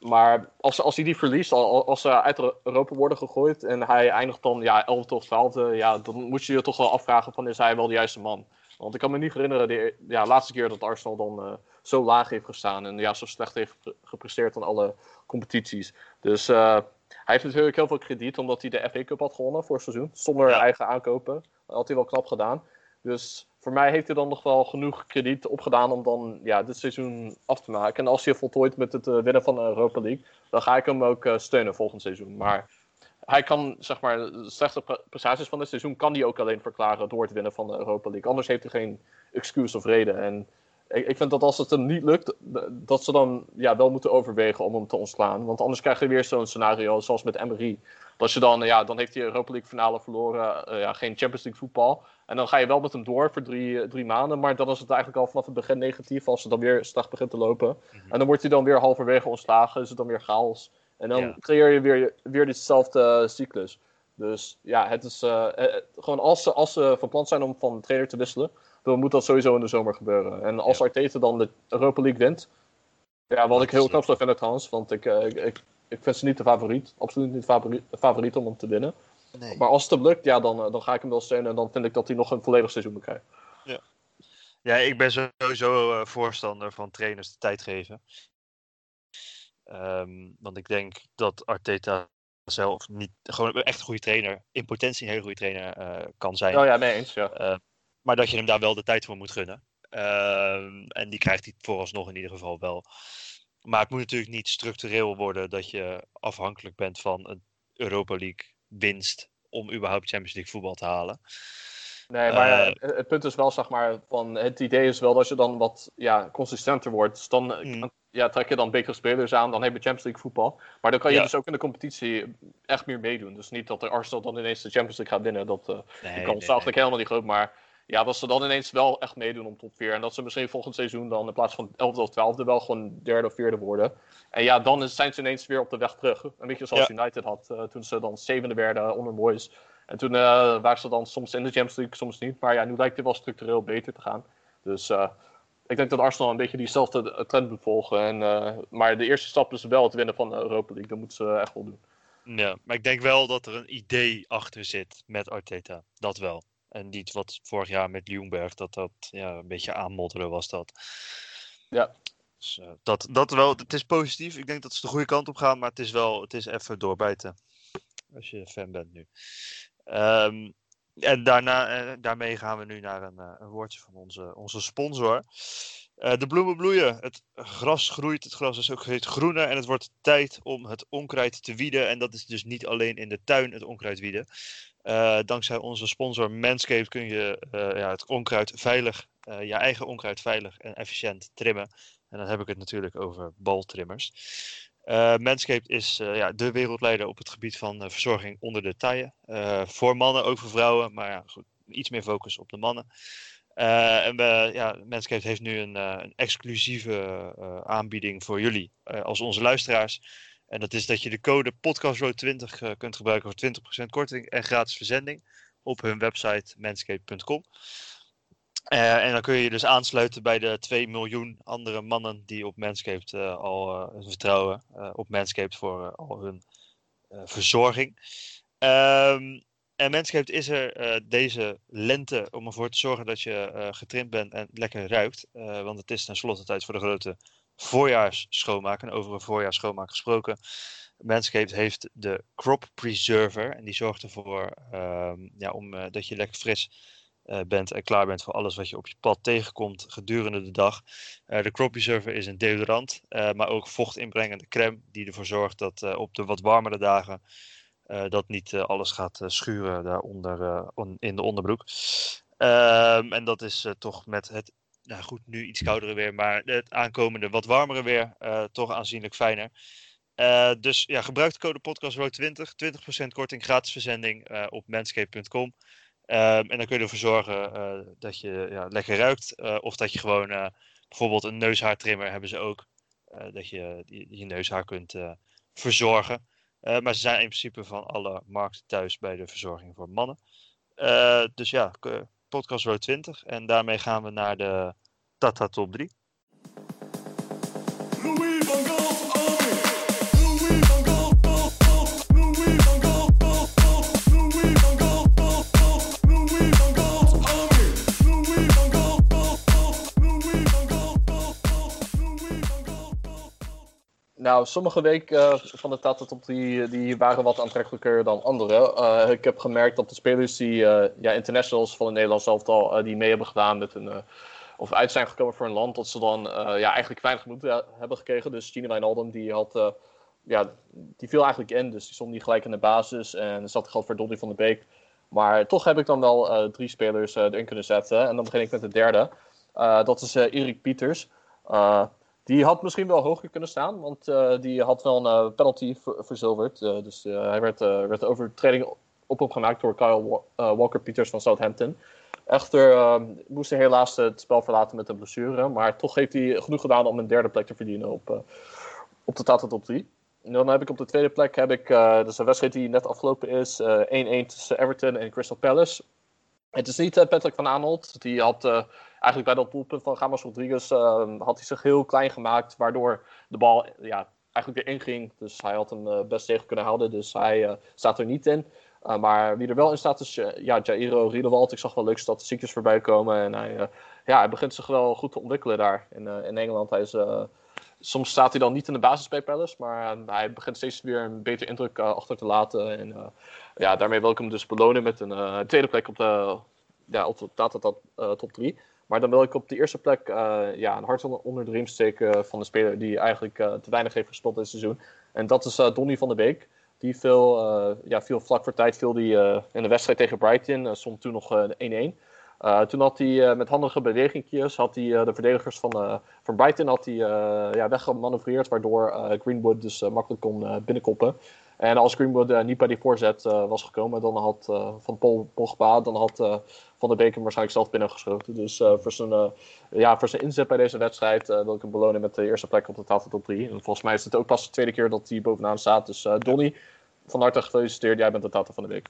Maar als, als hij die verliest, als ze uit Europa worden gegooid en hij eindigt dan ja, 11 of 12, ja, dan moet je je toch wel afvragen van is hij wel de juiste man? Want ik kan me niet herinneren de ja, laatste keer dat Arsenal dan uh, zo laag heeft gestaan en ja, zo slecht heeft gepresteerd aan alle competities. Dus uh, hij heeft natuurlijk heel veel krediet omdat hij de FA Cup had gewonnen voor het seizoen. Zonder ja. eigen aankopen. Dat had hij wel knap gedaan. Dus voor mij heeft hij dan nog wel genoeg krediet opgedaan om dan ja, dit seizoen af te maken. En als hij voltooit met het uh, winnen van de Europa League, dan ga ik hem ook uh, steunen volgend seizoen. Maar hij kan, zeg maar, de slechte prestaties van dit seizoen kan hij ook alleen verklaren door het winnen van de Europa League. Anders heeft hij geen excuus of reden. En ik, ik vind dat als het hem niet lukt, dat ze dan ja, wel moeten overwegen om hem te ontslaan. Want anders krijg je weer zo'n scenario zoals met Emery. Dat je dan, ja, dan heeft hij Europa League finale verloren, uh, ja, geen Champions League voetbal. En dan ga je wel met hem door voor drie, drie maanden. Maar dan is het eigenlijk al vanaf het begin negatief als ze dan weer slecht begint te lopen. Mm -hmm. En dan wordt hij dan weer halverwege ontslagen, is het dan weer chaos. En dan ja. creëer je weer, weer ditzelfde cyclus. Dus ja, het is uh, gewoon als ze, als ze van plan zijn om van trainer te wisselen, dan moet dat sowieso in de zomer gebeuren. En als ja. Arteta dan de Europa League wint, ja, wat ik heel knap zou vinden trouwens, want ik, uh, ik, ik, ik vind ze niet de favoriet, absoluut niet de favoriet, favoriet om hem te winnen. Nee. Maar als het hem lukt, ja, dan, dan ga ik hem wel steunen en dan vind ik dat hij nog een volledig seizoen krijgen. Ja, ja ik ben sowieso uh, voorstander van trainers de tijd geven. Um, want ik denk dat Arteta zelf niet gewoon echt een goede trainer, in potentie een hele goede trainer uh, kan zijn. Oh ja, mee eens, ja. Uh, maar dat je hem daar wel de tijd voor moet gunnen. Uh, en die krijgt hij vooralsnog in ieder geval wel. Maar het moet natuurlijk niet structureel worden dat je afhankelijk bent van een Europa League winst om überhaupt Champions League voetbal te halen. Nee, maar ja, het punt is wel, zeg maar, van het idee is wel dat je dan wat ja, consistenter wordt. Dus dan mm. ja, trek je dan betere spelers aan, dan heb je Champions League voetbal. Maar dan kan je ja. dus ook in de competitie echt meer meedoen. Dus niet dat de Arsenal dan ineens de Champions League gaat winnen. Dat uh, nee, die kans nee, is eigenlijk nee. helemaal niet groot. Maar ja, dat ze dan ineens wel echt meedoen om top 4. En dat ze misschien volgend seizoen dan in plaats van 11 of 12 wel gewoon derde of vierde worden. En ja, dan zijn ze ineens weer op de weg terug. Een beetje zoals ja. United had uh, toen ze dan zevende werden onder Moyes. En toen uh, waren ze dan soms in de Champions League, soms niet. Maar ja, nu lijkt het wel structureel beter te gaan. Dus uh, ik denk dat Arsenal een beetje diezelfde trend moet volgen. En, maar de eerste stap is wel het winnen van de Europa League. Dat moeten ze echt wel doen. Ja, maar ik denk wel dat er een idee achter zit met Arteta. Dat wel. En niet wat vorig jaar met Ljungberg, dat dat ja, een beetje aanmodderen was dat. Ja. Dus, dat, dat wel, het is positief. Ik denk dat ze de goede kant op gaan, maar het is wel, het is even doorbijten. Als je fan bent nu. Um, en daarna, uh, daarmee gaan we nu naar een, uh, een woordje van onze, onze sponsor. De bloemen bloeien, het gras groeit, het gras is ook steeds groener en het wordt tijd om het onkruid te wieden. En dat is dus niet alleen in de tuin het onkruid wieden. Dankzij onze sponsor Manscaped kun je ja, het onkruid veilig, je eigen onkruid veilig en efficiënt trimmen. En dan heb ik het natuurlijk over baltrimmers. Uh, Manscaped is ja, de wereldleider op het gebied van verzorging onder de taille. voor mannen, ook voor vrouwen, maar ja, goed, iets meer focus op de mannen. en we, ja, Manscaped heeft nu een, een exclusieve aanbieding voor jullie als onze luisteraars. En dat is dat je de code PODCASTROAD20 kunt gebruiken voor 20% korting en gratis verzending op hun website manscape.com. Eh, en dan kun je je dus aansluiten bij de 2 miljoen andere mannen die op Manscaped eh, al eh, vertrouwen. eh, op Manscaped voor eh, al hun eh, verzorging. Ehm, en Manscaped is er eh, deze lente om ervoor te zorgen dat je eh, getrimd bent en lekker ruikt. Eh, want het is tenslotte tijd voor de grote voorjaarsschoonmaak. En over een voorjaarsschoonmaak gesproken. Manscaped heeft de Crop Preserver. En die zorgt ervoor ehm, ja, om, eh, dat je lekker fris eh, bent en klaar bent voor alles wat je op je pad tegenkomt gedurende de dag. Eh, de Crop Preserver is een deodorant, maar ook vochtinbrengende crème die ervoor zorgt dat op de wat warmere dagen dat niet alles gaat schuren daaronder on- in de onderbroek. Ehm, en dat is toch met het, nou goed, nu iets koudere weer, maar het aankomende wat warmere weer eh, toch aanzienlijk fijner. Eh, dus ja, gebruik de code podcastroad20, 20% korting, gratis verzending eh, op manscape.com. Ehm, en dan kun je ervoor zorgen dat je ja, lekker ruikt. of dat je gewoon bijvoorbeeld een neushaartrimmer hebben ze ook. dat je je, neushaar kunt verzorgen. Maar ze zijn in principe van alle markten thuis bij de verzorging voor mannen. Dus ja, podcast Road 20. En daarmee gaan we naar de Tata Top 3. Nou, sommige weken eh, van de Tata Top 3 die waren wat aantrekkelijker dan andere. Eh, ik heb gemerkt dat de spelers die eh, ja, internationals van het Nederlands elftal die mee hebben gedaan met een, of uit zijn gekomen voor een land, dat ze dan ja, eigenlijk weinig moeten hebben gekregen. Dus Gini Wijnaldum die had, ja, die viel eigenlijk in, dus die stond niet gelijk in de basis en zat geld voor Donny van de Beek. Maar toch heb ik dan wel drie spelers erin kunnen zetten. En dan begin ik met de derde. Dat is Erik Pieters. Die had misschien wel hoger kunnen staan, want eh, die had wel een eh, penalty ver- verzilverd. Eh, dus hij werd, werd de overtreding op hem gemaakt door Kyle Wa- Walker-Peters van Southampton. Echter eh, moest hij helaas het spel verlaten met een blessure, maar toch heeft hij genoeg gedaan om een derde plek te verdienen op, op de Tata Top 3. En dan heb ik op de tweede plek, heb ik, is een wedstrijd die net afgelopen is, eh 1-1 tussen Everton en Crystal Palace. Het is niet eh, Patrick van Aanholt. Die had eh, eigenlijk bij dat doelpunt van James Rodriguez eh, had hij zich heel klein gemaakt, waardoor de bal ja, eigenlijk weer inging. Dus hij had hem eh, best tegen kunnen houden. Dus hij staat er niet in. Maar wie er wel in staat is ja, Jairo Riedewald. Ik zag wel leuke statistiekjes voorbij komen. En hij, ja, hij begint zich wel goed te ontwikkelen daar in, in Engeland. Hij is, soms staat hij dan niet in de basis bij Palace. Maar hij begint steeds weer een beter indruk achter te laten. En ja, daarmee wil ik hem dus belonen met een tweede plek op de, ja, op data top 3. Maar dan wil ik op de eerste plek ja, een hart onder de riem steken van de speler die eigenlijk te weinig heeft gespeeld dit seizoen. En dat is Donny van der Beek. Die viel, ja, viel vlak voor tijd viel die, in de wedstrijd tegen Brighton, stond toen nog 1-1. Toen had hij met handige bewegingjes had hij, de verdedigers van, van Brighton had hij, ja, weggemanoeuvreerd, waardoor Greenwood dus makkelijk kon binnenkoppen. En als Greenwood niet bij die voorzet was gekomen, dan had van Paul Pogba, dan had Van der Beek hem waarschijnlijk zelf binnengeschoten. Dus voor, zijn, ja, voor zijn inzet bij deze wedstrijd wil ik hem belonen met de eerste plek op de tafel top 3. En volgens mij is het ook pas de tweede keer dat hij bovenaan staat. Dus Donny, van harte gefeliciteerd. Jij bent de tafel van de week.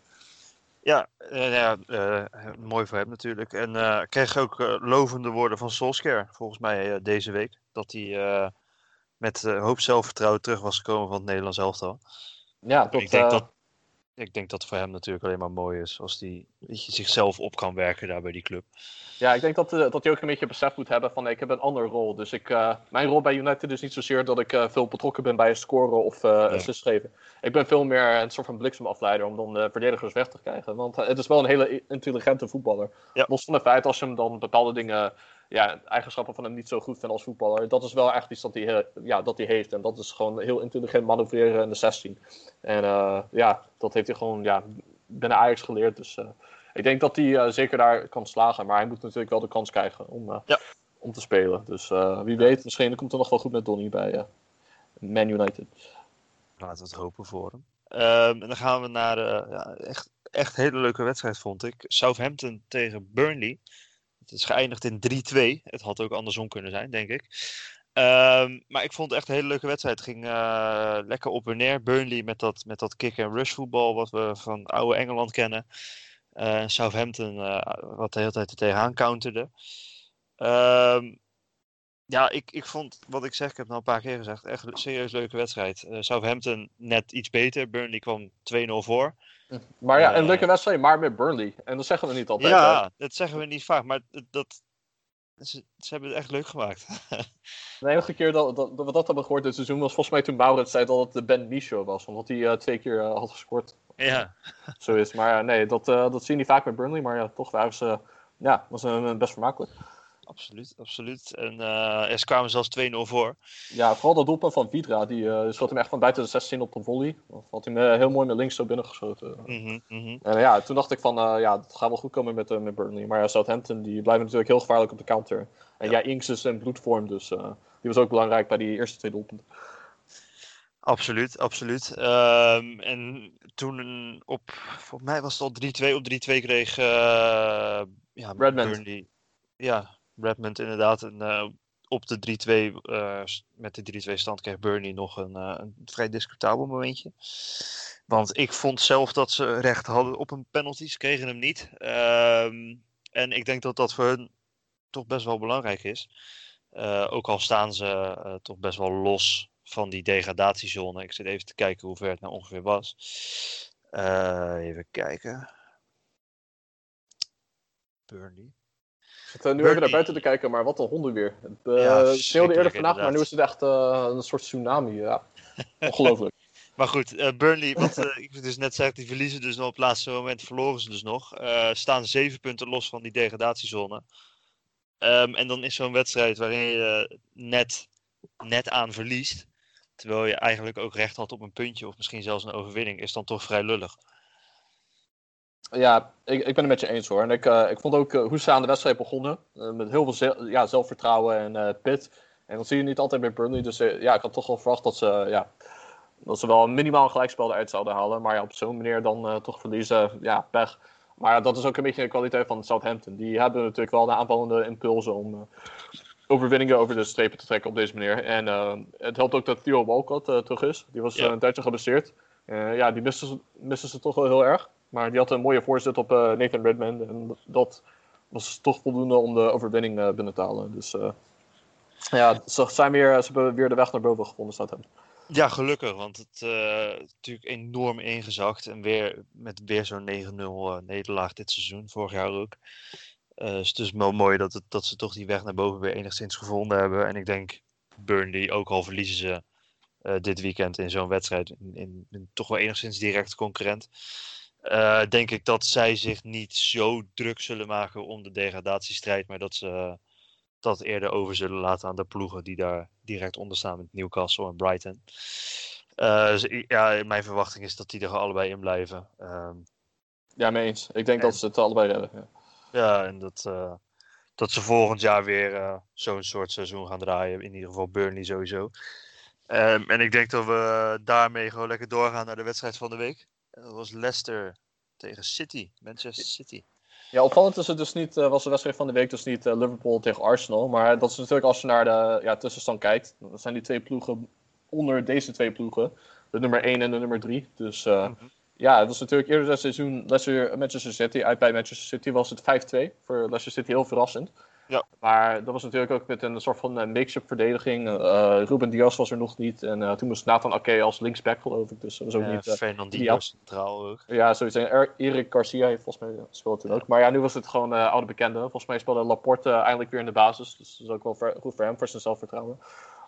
Ja, ja mooi voor hem natuurlijk. En uh, kreeg ook lovende woorden van Solskjaer, volgens mij deze week. Dat hij met hoop zelfvertrouwen terug was gekomen van het Nederlands elftal. Ja, dat, ik, denk dat, ik denk dat voor hem natuurlijk alleen maar mooi is als hij zichzelf op kan werken daar bij die club. Ja, ik denk dat, uh, dat hij ook een beetje besef moet hebben van ik heb een andere rol. Dus ik, uh, mijn rol bij United is niet zozeer dat ik uh, veel betrokken ben bij het scoren of ja. assist geven. Ik ben veel meer een soort van bliksemafleider om dan de verdedigers weg te krijgen. Want het is wel een hele intelligente voetballer. Ja. Los van het feit als je hem dan bepaalde dingen ja, eigenschappen van hem niet zo goed vindt als voetballer. Dat is wel echt iets dat hij, ja, dat hij heeft. En dat is gewoon heel intelligent manoeuvreren in de 16. En uh, ja, dat heeft hij gewoon ja, binnen Ajax geleerd. Dus uh, ik denk dat hij uh, zeker daar kan slagen. Maar hij moet natuurlijk wel de kans krijgen om, ja. om te spelen. Dus wie weet, misschien komt het nog wel goed met Donny bij Man United. Laten we het hopen voor hem. Um, en dan gaan we naar ja, echt, echt een hele leuke wedstrijd, vond ik. Southampton tegen Burnley. Het is geëindigd in 3-2. Het had ook andersom kunnen zijn, denk ik. Um, maar ik vond het echt een hele leuke wedstrijd. Het ging uh, lekker op en neer. Burnley met dat, met dat kick-and-rush voetbal wat we van oude Engeland kennen. Eh, Southampton eh, wat de hele tijd er tegenaan counterde. Ehm, ja, ik, ik vond, wat ik zeg, ik heb het al een paar keer gezegd, echt een serieus leuke wedstrijd. Eh, Southampton net iets beter. Burnley kwam 2-0 voor. Maar ja, een Eh. leuke wedstrijd, maar met Burnley. En dat zeggen we niet altijd. hè? Ja, dat zeggen we niet vaak, maar dat, ze, ze hebben het echt leuk gemaakt. De enige keer dat, dat, dat we dat hebben gehoord dit seizoen was volgens mij toen Maurits zei dat het de Ben Mee show was. Omdat hij eh, twee keer eh, had gescoord. ja, Zo is. Maar nee, dat, dat zie je niet vaak met Burnley. Maar ja, toch waren ze, ja, was een, best vermakelijk. Absoluut, absoluut. En eh, ze kwamen zelfs 2-0 voor. Ja, vooral dat doelpunt van Vidra. Die eh, schoot hem echt van buiten de 16 op een volley. Of had hij hem eh, heel mooi met links zo binnengeschoten. Mhm. En ja, toen dacht ik van, ja, het gaat wel goed komen met, met Burnley. Maar ja, Southampton, die blijven natuurlijk heel gevaarlijk op de counter. En ja, Inks is in bloedvorm, dus die was ook belangrijk bij die eerste twee doelpunten. Absoluut, absoluut. Ehm, en toen op, volgens mij was het al 3-2 op 3-2 kreeg eh ja, Redmond. Burnley. Ja, Redmond inderdaad. En eh, op de 3-2, eh, met de 3-2 stand kreeg Burnley nog een, eh, een vrij discutabel momentje. Want ik vond zelf dat ze recht hadden op een penalty. Ze kregen hem niet. Ehm, en ik denk dat dat voor hun toch best wel belangrijk is. Ook al staan ze toch best wel los van die degradatiezone. Ik zit even te kijken hoe ver het nou ongeveer was. Even kijken. Burnley. Zit eh, nu even naar buiten te kijken, maar wat een honden weer. Het uh, Ja, sneeuwde eerder vandaag, maar nu is het echt eh, een soort tsunami. Ja. Ongelooflijk. Maar goed, eh, Burnley, wat ik dus net zei, die verliezen dus nog op het laatste moment, verloren ze dus nog. Staan zeven punten los van die degradatiezone. Ehm, en dan is zo'n wedstrijd waarin je net, net aan verliest. Terwijl je eigenlijk ook recht had op een puntje of misschien zelfs een overwinning, is dan toch vrij lullig. Ja, ik, ik ben het met je eens hoor. En ik, eh, ik vond ook eh, hoe ze aan de wedstrijd begonnen. eh, met heel veel ja, zelfvertrouwen en pit. En dat zie je niet altijd bij Burnley. Dus ja, ik had toch wel verwacht dat ze, ja, dat ze wel minimaal een gelijkspel eruit zouden halen. Maar ja, op zo'n manier dan toch verliezen. Ja, pech. Maar dat is ook een beetje de kwaliteit van Southampton. Die hebben natuurlijk wel de aanvallende impulsen om overwinningen over de strepen te trekken op deze manier. En het helpt ook dat Theo Walcott terug is. Die was Ja. een tijdje geblesseerd. Ja, die misten ze, misten ze toch wel heel erg. Maar die had een mooie voorzet op eh, Nathan Redmond. En dat was toch voldoende om de overwinning eh, binnen te halen. Dus eh, ja, ze, zijn weer, ze hebben weer de weg naar boven gevonden, Southampton. Ja, gelukkig, want het is natuurlijk enorm ingezakt. En weer met weer zo'n 9-0 eh, nederlaag dit seizoen, vorig jaar ook. Eh, dus het is wel mooi dat, het, dat ze toch die weg naar boven weer enigszins gevonden hebben. En ik denk Burnley, ook al verliezen ze dit weekend in zo'n wedstrijd, in, in, in toch wel enigszins direct concurrent. Eh, denk ik dat zij zich niet zo druk zullen maken om de degradatiestrijd, maar dat ze dat eerder over zullen laten aan de ploegen die daar direct onder staan met Newcastle en Brighton. Eh, dus ja, mijn verwachting is dat die er allebei in blijven. Ehm, Ja, mee eens. Ik denk dat ze het allebei redden. Ja. ja, en dat, eh, dat ze volgend jaar weer eh, zo'n soort seizoen gaan draaien. In ieder geval Burnley sowieso. Ehm, en ik denk dat we daarmee gewoon lekker doorgaan naar de wedstrijd van de week. Dat was Leicester tegen City, Manchester City. Ja, opvallend is het dus niet, eh, was de wedstrijd van de week dus niet eh, Liverpool tegen Arsenal. Maar dat is natuurlijk als je naar de ja, tussenstand kijkt. Dan zijn die twee ploegen onder deze twee ploegen. De nummer 1 en de nummer 3. Dus eh, Mhm. ja, het was natuurlijk eerder dit seizoen Leicester, Manchester City. Uit bij Manchester City was het 5-2. Voor Leicester City heel verrassend. Ja. Maar dat was natuurlijk ook met een soort van eh, make-up verdediging. Eh, Ruben Diaz was er nog niet. En eh, toen moest Nathan Ake als linksback geloof ik. Dus dat was ook Eh, niet... eh, Fernandinho centraal ook. ja, sowieso. Er- Erik Garcia heeft volgens mij speelde toen ook. Maar ja, nu was het gewoon eh oude bekende. Volgens mij speelde Laporte eindelijk weer in de basis. Dus dat is ook wel ver- goed voor hem, voor zijn zelfvertrouwen.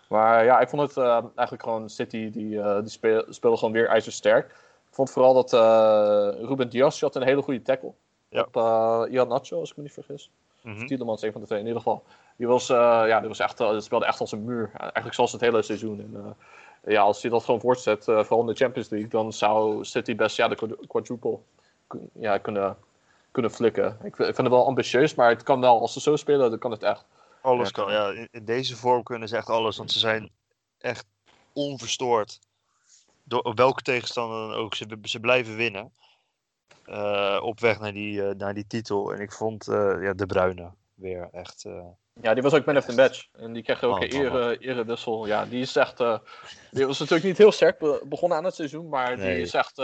Maar ja, ik vond het eh, eigenlijk gewoon City, die, eh, die speel- speelde gewoon weer ijzersterk. Ik vond vooral dat eh, Ruben Diaz die had een hele goede tackle. Ja. Op uh, Ian Nacho, als ik me niet vergis. Mhm. Tielemans, een van de twee in ieder geval. Die, was, eh, ja, die was echt, eh, die speelde echt als een muur. Eigenlijk zoals het hele seizoen. En, eh, ja, als hij dat gewoon voortzet, eh, vooral in de Champions League, dan zou City best ja, de quad- quadruple ja, kunnen, kunnen flikken. Ik, vind- ik vind het wel ambitieus, maar het kan wel. Als ze zo spelen, dan kan het echt. Alles Ja. kan. Ja, in, deze vorm kunnen ze echt alles. Want ze zijn echt onverstoord. Door, welke tegenstander dan ook. Ze, ze blijven winnen. Eh, op weg naar die, eh, naar die titel. En ik vond eh, ja, De Bruyne weer echt... Ja, die was ook man of the match. En die kreeg ook Oh, een ere, erewissel. Ja, die is echt... eh, die was natuurlijk niet heel sterk be- begonnen aan het seizoen, maar Nee. die is echt...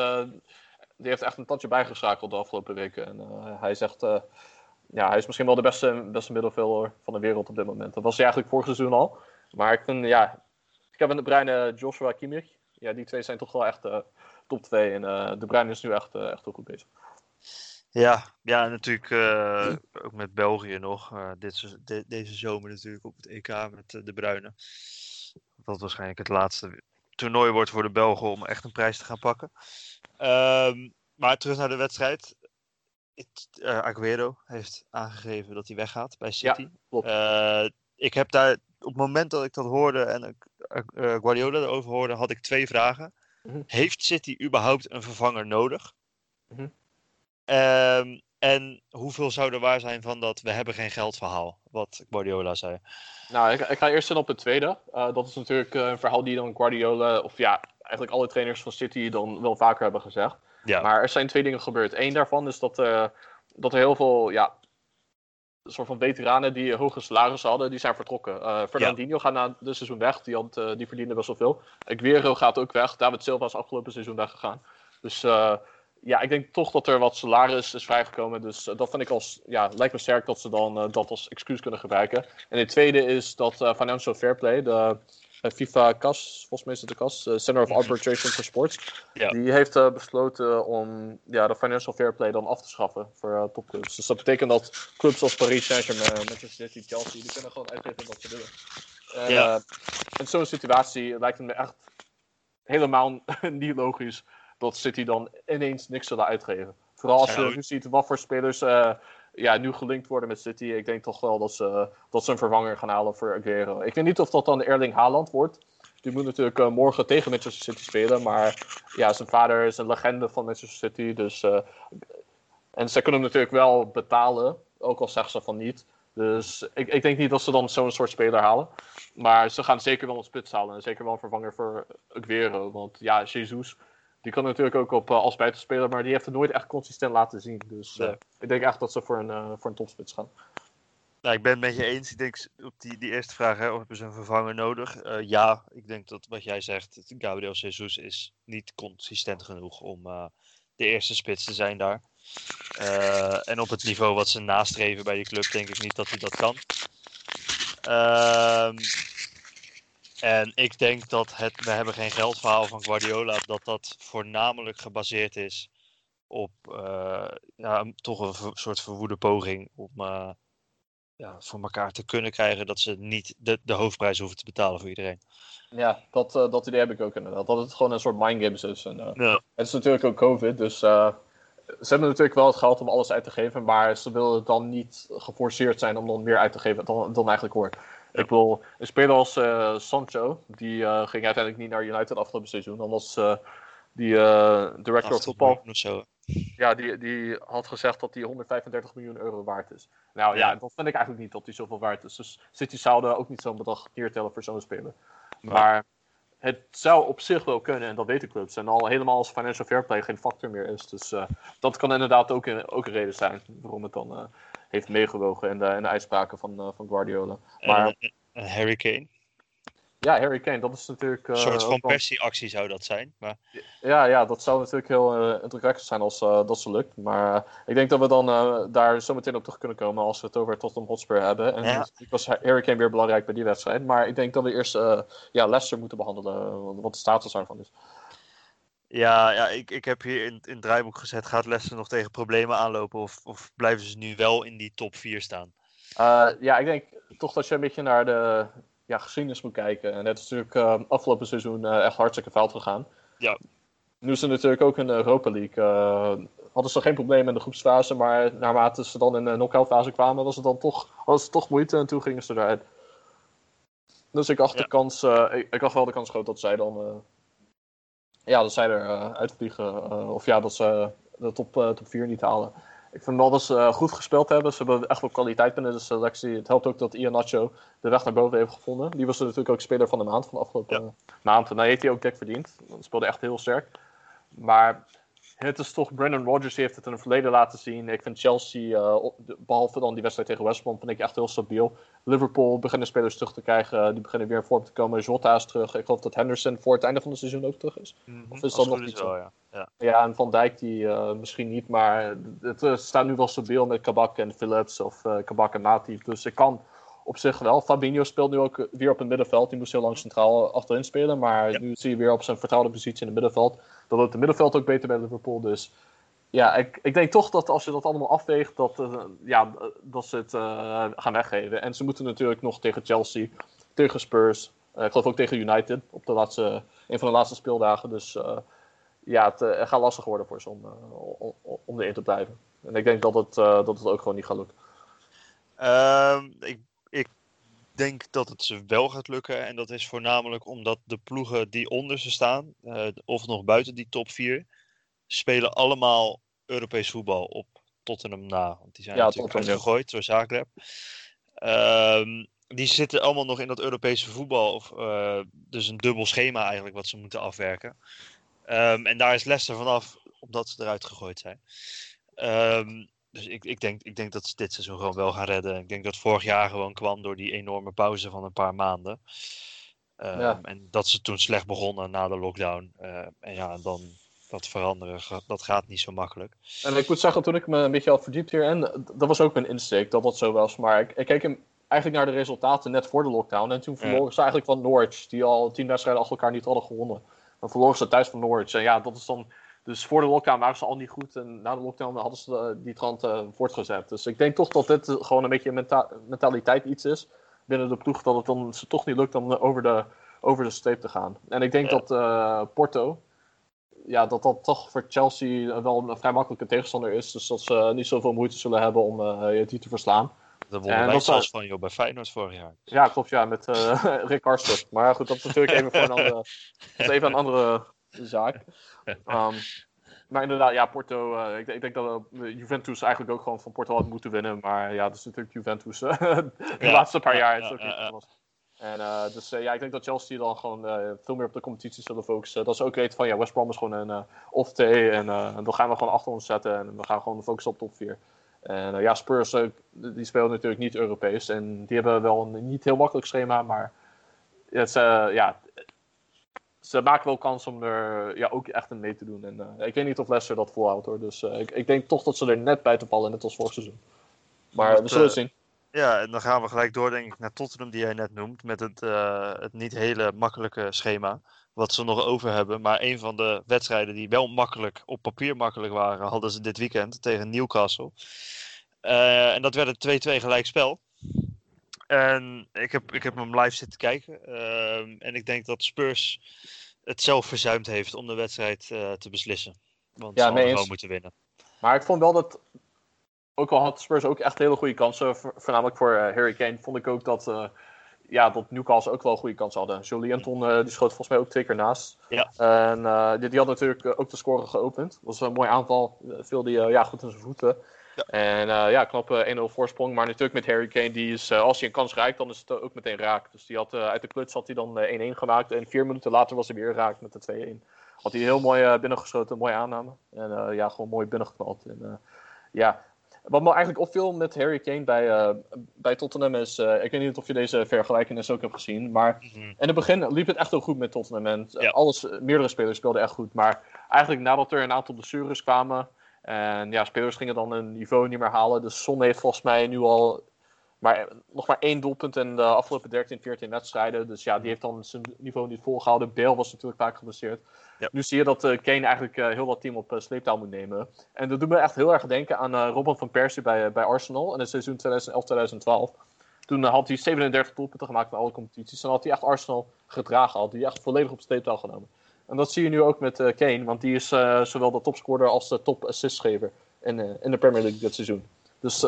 die heeft echt een tandje bijgeschakeld de afgelopen weken. En hij zegt, eh, ja, hij is misschien wel de beste, beste middenvelder van de wereld op dit moment. Dat was hij eigenlijk vorig seizoen al. Maar ik vind, ja, ik heb een De Bruyne Joshua Kimmich. Ja, die twee zijn toch wel echt eh, top 2. En eh, De Bruyne is nu echt, eh, echt heel goed bezig. Ja, ja natuurlijk ook met België nog. eh, dit, de- deze zomer natuurlijk op het EK met de Bruine. Dat waarschijnlijk het laatste toernooi wordt voor de Belgen om echt een prijs te gaan pakken. Ehm, maar terug naar de wedstrijd. Eh, Aguero heeft aangegeven dat hij weggaat bij City. klopt. Eh, ik heb daar, op het moment dat ik dat hoorde en ik Guardiola erover hoorde, had ik twee vragen. Mhm. Heeft City überhaupt een vervanger nodig? Mhm. Ehm, en hoeveel zou er waar zijn van dat we hebben geen geldverhaal, wat Guardiola zei. Nou, ik, ik ga eerst in op het tweede. Eh, dat is natuurlijk eh, een verhaal die dan Guardiola, of ja, eigenlijk alle trainers van City dan wel vaker hebben gezegd. Ja, Maar er zijn twee dingen gebeurd. Eén daarvan is dat, eh, dat er heel veel, ja, soort van veteranen die hoge salarissen hadden, die zijn vertrokken. Eh Fernandinho gaat na dit seizoen weg, die, had, eh, die verdiende best wel veel. Aguero gaat ook weg, David Silva is afgelopen seizoen weggegaan. Dus eh, ja, ik denk toch dat er wat salaris is vrijgekomen. Dus dat vind ik als, ja, lijkt me sterk dat ze dan dat als excuus kunnen gebruiken. En het tweede is dat Financial Fair Play, de FIFA CAS, volgens mij is het de CAS, eh, Center of. Arbitration for Sports, Ja. die heeft eh, besloten om ja, de Financial Fair Play dan af te schaffen voor eh, topclubs. Dus dat betekent dat clubs als Paris Saint-Germain, Manchester City, Chelsea, die kunnen gewoon uitgeven wat ze willen. En, Ja. eh, in zo'n situatie lijkt het me echt helemaal niet logisch dat City dan ineens niks zullen uitgeven. Vooral als je Ja. nu ziet wat voor spelers eh, ja, nu gelinkt worden met City. Ik denk toch wel dat ze, dat ze een vervanger gaan halen voor Aguero. Ik weet niet of dat dan Erling Haaland wordt. Die moet natuurlijk eh, morgen tegen Manchester City spelen. Maar ja, zijn vader is een legende van Manchester City. Dus, eh, en ze kunnen hem natuurlijk wel betalen. Ook al zeggen ze van niet. Dus ik, ik denk niet dat ze dan zo'n soort speler halen. Maar ze gaan zeker wel een spits halen. En zeker wel een vervanger voor Aguero. Want ja, Jesus, die kan natuurlijk ook op, eh, als buitenspeler. Maar die heeft het nooit echt consistent laten zien. Dus eh, Nee. ik denk echt dat ze voor een, eh, voor een topspits gaan. Nou, ik ben het met je eens. Ik denk op die, die eerste vraag, hè, of hebben ze een vervanger nodig? Ja, ik denk dat wat jij zegt, Gabriel Jesus is niet consistent genoeg om de eerste spits te zijn daar. En op het niveau wat ze nastreven bij die club, denk ik niet dat hij dat kan. En ik denk dat het we hebben geen geldverhaal van Guardiola, dat dat voornamelijk gebaseerd is op eh, ja, toch een ver- soort verwoede poging om eh, ja, voor elkaar te kunnen krijgen dat ze niet de, de hoofdprijs hoeven te betalen voor iedereen. Ja, dat, eh, dat idee heb ik ook inderdaad. Dat het gewoon een soort mindgames is. En, Ja. Het is natuurlijk ook COVID, dus ze hebben natuurlijk wel het geld om alles uit te geven, maar ze willen dan niet geforceerd zijn om dan meer uit te geven dan, dan eigenlijk hoort. Ik bedoel, een speler als eh, Sancho, die eh, ging uiteindelijk niet naar United afgelopen seizoen, dan was eh, die director of 80 football, miljoen of zo. ja, die, die had gezegd dat hij 135 miljoen euro waard is. Nou ja, Ja. dat vind ik eigenlijk niet dat hij zoveel waard is. Dus City zouden ook niet zo'n bedrag neertellen voor zo'n speler. Maar het zou op zich wel kunnen, en dat weten clubs. En al helemaal als financial fair play geen factor meer is. Dus dat kan inderdaad ook een, ook een reden zijn waarom het dan heeft meegewogen in de, in de uitspraken van, eh, van Guardiola. Maar Harry Kane. ja, Harry Kane, dat is natuurlijk... Een eh, soort van ook wel- persieactie zou dat zijn. Maar Ja, ja, dat zou natuurlijk heel eh, indrukwekkend zijn als eh, dat ze lukt. Maar eh, ik denk dat we dan eh, daar zo meteen op terug kunnen komen als we het over Tottenham Hotspur hebben. En Ja. was Harry Kane weer belangrijk bij die wedstrijd. Maar ik denk dat we eerst eh, ja, Leicester moeten behandelen, wat de status daarvan is. Ja, ja ik, ik heb hier in, in het draaiboek gezet, gaat Leicester nog tegen problemen aanlopen of, of blijven ze nu wel in die top 4 staan? Eh, ja, ik denk toch dat je een beetje naar de ja, geschiedenis moet kijken. En het is natuurlijk eh, afgelopen seizoen eh, echt hartstikke fout gegaan. Ja. Nu is er natuurlijk ook in de Europa League. hadden ze geen probleem in de groepsfase, maar naarmate ze dan in de knock-out fase kwamen, was het dan toch, was het toch moeite en toen gingen ze eruit. Dus ik Ja. de kans, ik, ik acht wel de kans groot dat zij dan, ja, dat zij er eh, uitvliegen. eh, of ja, dat ze de top, eh, top 4 niet halen. Ik vind wel dat ze eh, goed gespeeld hebben. Ze hebben echt wel kwaliteit binnen de selectie. Het helpt ook dat Ian Nacho de weg naar boven heeft gevonden. Die was natuurlijk ook speler van de maand van de afgelopen Ja. eh, maand. En daar heeft hij ook dik verdiend. Dat speelde echt heel sterk. Maar het is toch Brandon Rodgers die heeft het in het verleden laten zien. Ik vind Chelsea, uh, behalve dan die wedstrijd tegen West Brom, vind ik echt heel stabiel. Liverpool beginnen spelers terug te krijgen. Die beginnen weer in vorm te komen. Jota is terug. Ik geloof dat Henderson voor het einde van het seizoen ook terug is. Mhm, Of is dat nog niet zo? wel, ja. ja. Ja, en Van Dijk die uh, misschien niet, maar het uh, staat nu wel stabiel met Kabak en Phillips of Kabak en Matip. Dus ik kan op zich wel. Fabinho speelt nu ook weer op het middenveld. Die moest heel lang centraal achterin spelen, maar Ja. nu zie je weer op zijn vertrouwde positie in het middenveld. Dat loopt het middenveld ook beter bij Liverpool. Dus ja, ik, ik denk toch dat als je dat allemaal afweegt, dat, uh, ja, dat ze het uh, gaan weggeven. En ze moeten natuurlijk nog tegen Chelsea, tegen Spurs, uh, ik geloof ook tegen United op de laatste, een van de laatste speeldagen. Dus ja, het, gaat lastig worden voor ze om, om, om erin te blijven. En ik denk dat het, dat het ook gewoon niet gaat lukken. Ik, ik denk dat het ze wel gaat lukken. En dat is voornamelijk omdat de ploegen die onder ze staan, of nog buiten die top 4, spelen allemaal Europees voetbal op Tottenham na. Want die zijn Ja, natuurlijk uitgegooid door Zagreb. Ehm die zitten allemaal nog in dat Europese voetbal. Of, uh, dus een dubbel schema eigenlijk wat ze moeten afwerken. Ehm en daar is Leicester vanaf, omdat ze eruit gegooid zijn. Ehm dus ik, ik, denk, ik denk dat ze dit seizoen gewoon wel gaan redden. Ik denk dat vorig jaar gewoon kwam door die enorme pauze van een paar maanden. Ehm Ja. En dat ze toen slecht begonnen na de lockdown. Uh, en ja, dan dat veranderen, dat gaat niet zo makkelijk. En ik moet zeggen, toen ik me een beetje had verdiept hierin, dat was ook mijn insteek dat dat zo was. Maar ik, ik keek hem eigenlijk naar de resultaten net voor de lockdown. En toen verloren ze eigenlijk van Norwich, die al tien wedstrijden achter elkaar niet hadden gewonnen. Dan verloren ze thuis van Norwich. En ja, dat is dan... Dus voor de lockdown waren ze al niet goed. En na de lockdown hadden ze uh, die trant uh, voortgezet. Dus ik denk toch dat dit gewoon een beetje een menta mentaliteit iets is binnen de ploeg. Dat het dan ze toch niet lukt om over de, over de streep te gaan. En ik denk Ja. dat Porto, ja, dat dat toch voor Chelsea wel een vrij makkelijke tegenstander is. Dus dat ze niet zoveel moeite zullen hebben om uh, die te verslaan. Dat wonnen En wij zelfs van jou bij Feyenoord vorig jaar. Ja, klopt, ja, met uh, Rick. Maar goed, dat is natuurlijk even voor een andere, dat is even een andere zaak. Um, maar inderdaad, ja, Porto, uh, ik, ik, denk dat uh, Juventus eigenlijk ook gewoon van Porto had moeten winnen. Maar ja, dat is natuurlijk Juventus uh, de Ja, laatste paar ja, jaar. ja, is ook niet. En uh, dus ja, ik denk dat Chelsea dan gewoon veel meer op de competitie zullen focussen. Dat ze ook weten van ja, West Brom is gewoon een uh, off-day. En uh, dan gaan we gewoon achter ons zetten. En we gaan gewoon focussen op top 4. En ja, Spurs, die spelen natuurlijk niet Europees. En die hebben wel een niet heel makkelijk schema. Maar het, ja, ze maken wel kans om er ja, ook echt in mee te doen. En uh, ik weet niet of Leicester dat volhoudt hoor. Dus uh, ik, ik denk toch dat ze er net bij te vallen, net als vorig seizoen. Maar Dat, we zullen eh, het zien. Ja, en dan gaan we gelijk door, denk ik, naar Tottenham, die jij net noemt. Met het, eh, het niet hele makkelijke schema. Wat ze nog over hebben. Maar een van de wedstrijden die wel makkelijk, op papier makkelijk waren, hadden ze dit weekend tegen Newcastle. Eh, en dat werd een 2-2 gelijkspel. En ik heb, ik heb hem live zitten kijken. Ehm, en ik denk dat Spurs het zelf verzuimd heeft om de wedstrijd eh, te beslissen. Want Ja, ze hadden gewoon moeten winnen. Maar ik vond wel dat. Ook al had Spurs ook echt hele goede kansen, vo- voornamelijk voor eh, Harry Kane, vond ik ook dat, eh, ja, dat Newcastle ook wel goede kansen hadden. Jolie Anton eh, die schoot volgens mij ook twee keer naast. Ja. En die, die had natuurlijk ook de score geopend. Dat was een mooi aanval. Viel die ja, goed in zijn voeten. Ja. En eh, ja, knap eh, 1-0 voorsprong. Maar natuurlijk met Harry Kane, die is, eh, als hij een kans raakt, dan is het ook meteen raak. Dus die had, eh, uit de kluts had hij dan eh, 1-1 gemaakt. En vier minuten later was hij weer raak met de 2-1. Had hij heel mooi binnengeschoten, mooie aanname. En ja, gewoon mooi binnengeknald. En, ja, wat me eigenlijk opviel met Harry Kane bij, eh, bij Tottenham is... ik weet niet of je deze vergelijkenis ook hebt gezien, maar... Mhm. In het begin liep het echt heel goed met Tottenham. En Ja. alles, meerdere spelers speelden echt goed. Maar eigenlijk nadat er een aantal blessures kwamen... En ja, spelers gingen dan een niveau niet meer halen. Dus Son heeft volgens mij nu al maar, nog maar één doelpunt in de afgelopen 13, 14 wedstrijden. Dus ja, die heeft dan zijn niveau niet volgehouden. Bale was natuurlijk vaak geblesseerd. Ja. Nu zie je dat eh, Kane eigenlijk eh, heel wat team op uh, sleeptouw moet nemen. En dat doet me echt heel erg denken aan eh, Robin van Persie bij, bij Arsenal in het seizoen 2011-2012. Toen eh, had hij 37 doelpunten gemaakt in alle competities. En had hij echt Arsenal gedragen. Had hij echt volledig op sleeptouw genomen. En dat zie je nu ook met eh, Kane. Want die is eh, zowel de topscorer als de top assistgever in, eh, in de Premier League dit seizoen. Dus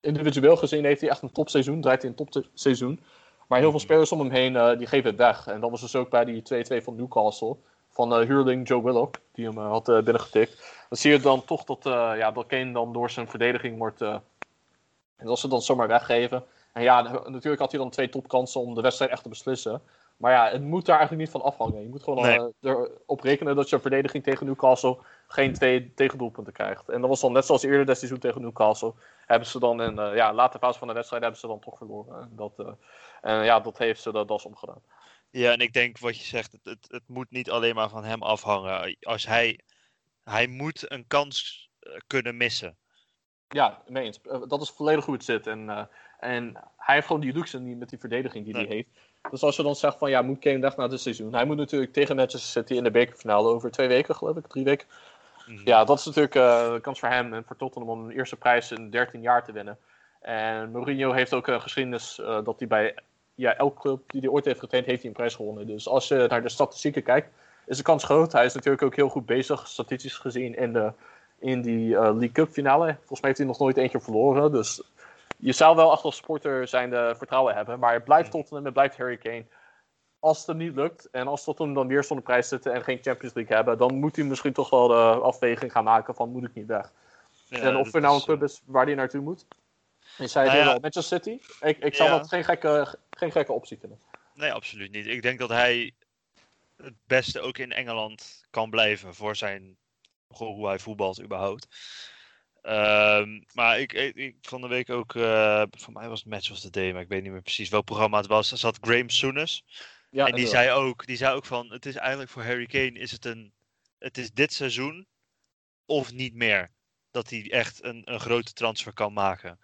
individueel gezien heeft hij echt een topseizoen. Draait hij een topseizoen. Maar heel veel spelers om hem heen die geven het weg. En dat was dus ook bij die 2-2 van Newcastle. Van huurling Joe Willock, die hem had binnengetikt. Dan zie je dan toch dat, ja, dat Kane dan door zijn verdediging wordt... en dat ze dan zomaar weggeven. En ja, natuurlijk had hij dan twee topkansen om de wedstrijd echt te beslissen. Maar ja, het moet daar eigenlijk niet van afhangen. Je moet gewoon Nee. eh, erop rekenen dat je verdediging tegen Newcastle geen twee tegendoelpunten krijgt. En dat was dan net zoals eerder dit seizoen tegen Newcastle. Hebben ze dan in eh ja, late fase van de wedstrijd hebben ze dan toch verloren. En dat, eh, en ja, dat heeft ze de das omgedaan. Ja, en ik denk wat je zegt, het, het, het moet niet alleen maar van hem afhangen. Als hij, hij moet een kans kunnen missen. Ja, mee eens. Dat is volledig hoe het zit. En, en hij heeft gewoon die luxe niet met die verdediging die Nee. hij heeft. Dus als je dan zegt van ja, moet Kane weg na dit seizoen. Hij moet natuurlijk tegen Manchester City in de bekerfinale over twee weken, geloof ik, drie weken. Mhm. Ja, dat is natuurlijk eh, een kans voor hem en voor Tottenham om een eerste prijs in 13 jaar te winnen. En Mourinho heeft ook een geschiedenis eh, dat hij bij ja, elke club die hij ooit heeft getraind, heeft hij een prijs gewonnen. Dus als je naar de statistieken kijkt, is de kans groot. Hij is natuurlijk ook heel goed bezig, statistisch gezien, in, de, in die eh, League Cup finale. Volgens mij heeft hij nog nooit eentje verloren. Dus je zou wel echt als sporter zijn de vertrouwen hebben. Maar het blijft Tottenham, het blijft Harry Kane. Als het hem niet lukt en als Tottenham dan weer zonder prijs zitten en geen Champions League hebben, dan moet hij misschien toch wel de afweging gaan maken van moet ik niet weg. Ja, en of er nou een club is waar hij naartoe moet. Je zei Nou het ja. al, Manchester City. Ik, ik zou Ja. dat geen gekke, geen gekke optie vinden. eh, Nee, absoluut niet. Ik denk dat hij het beste ook in Engeland kan blijven voor zijn gewoon hoe hij voetbalt überhaupt. Ehm, maar ik, ik, ik van de week ook, eh, voor mij was het Match of the Day, maar ik weet niet meer precies welk programma het was. Er zat Graham Souness. Ja, en die zei, ook, die zei ook van, het is eigenlijk voor Harry Kane, is het, een, het is dit seizoen of niet meer. Dat hij echt een, een grote transfer kan maken.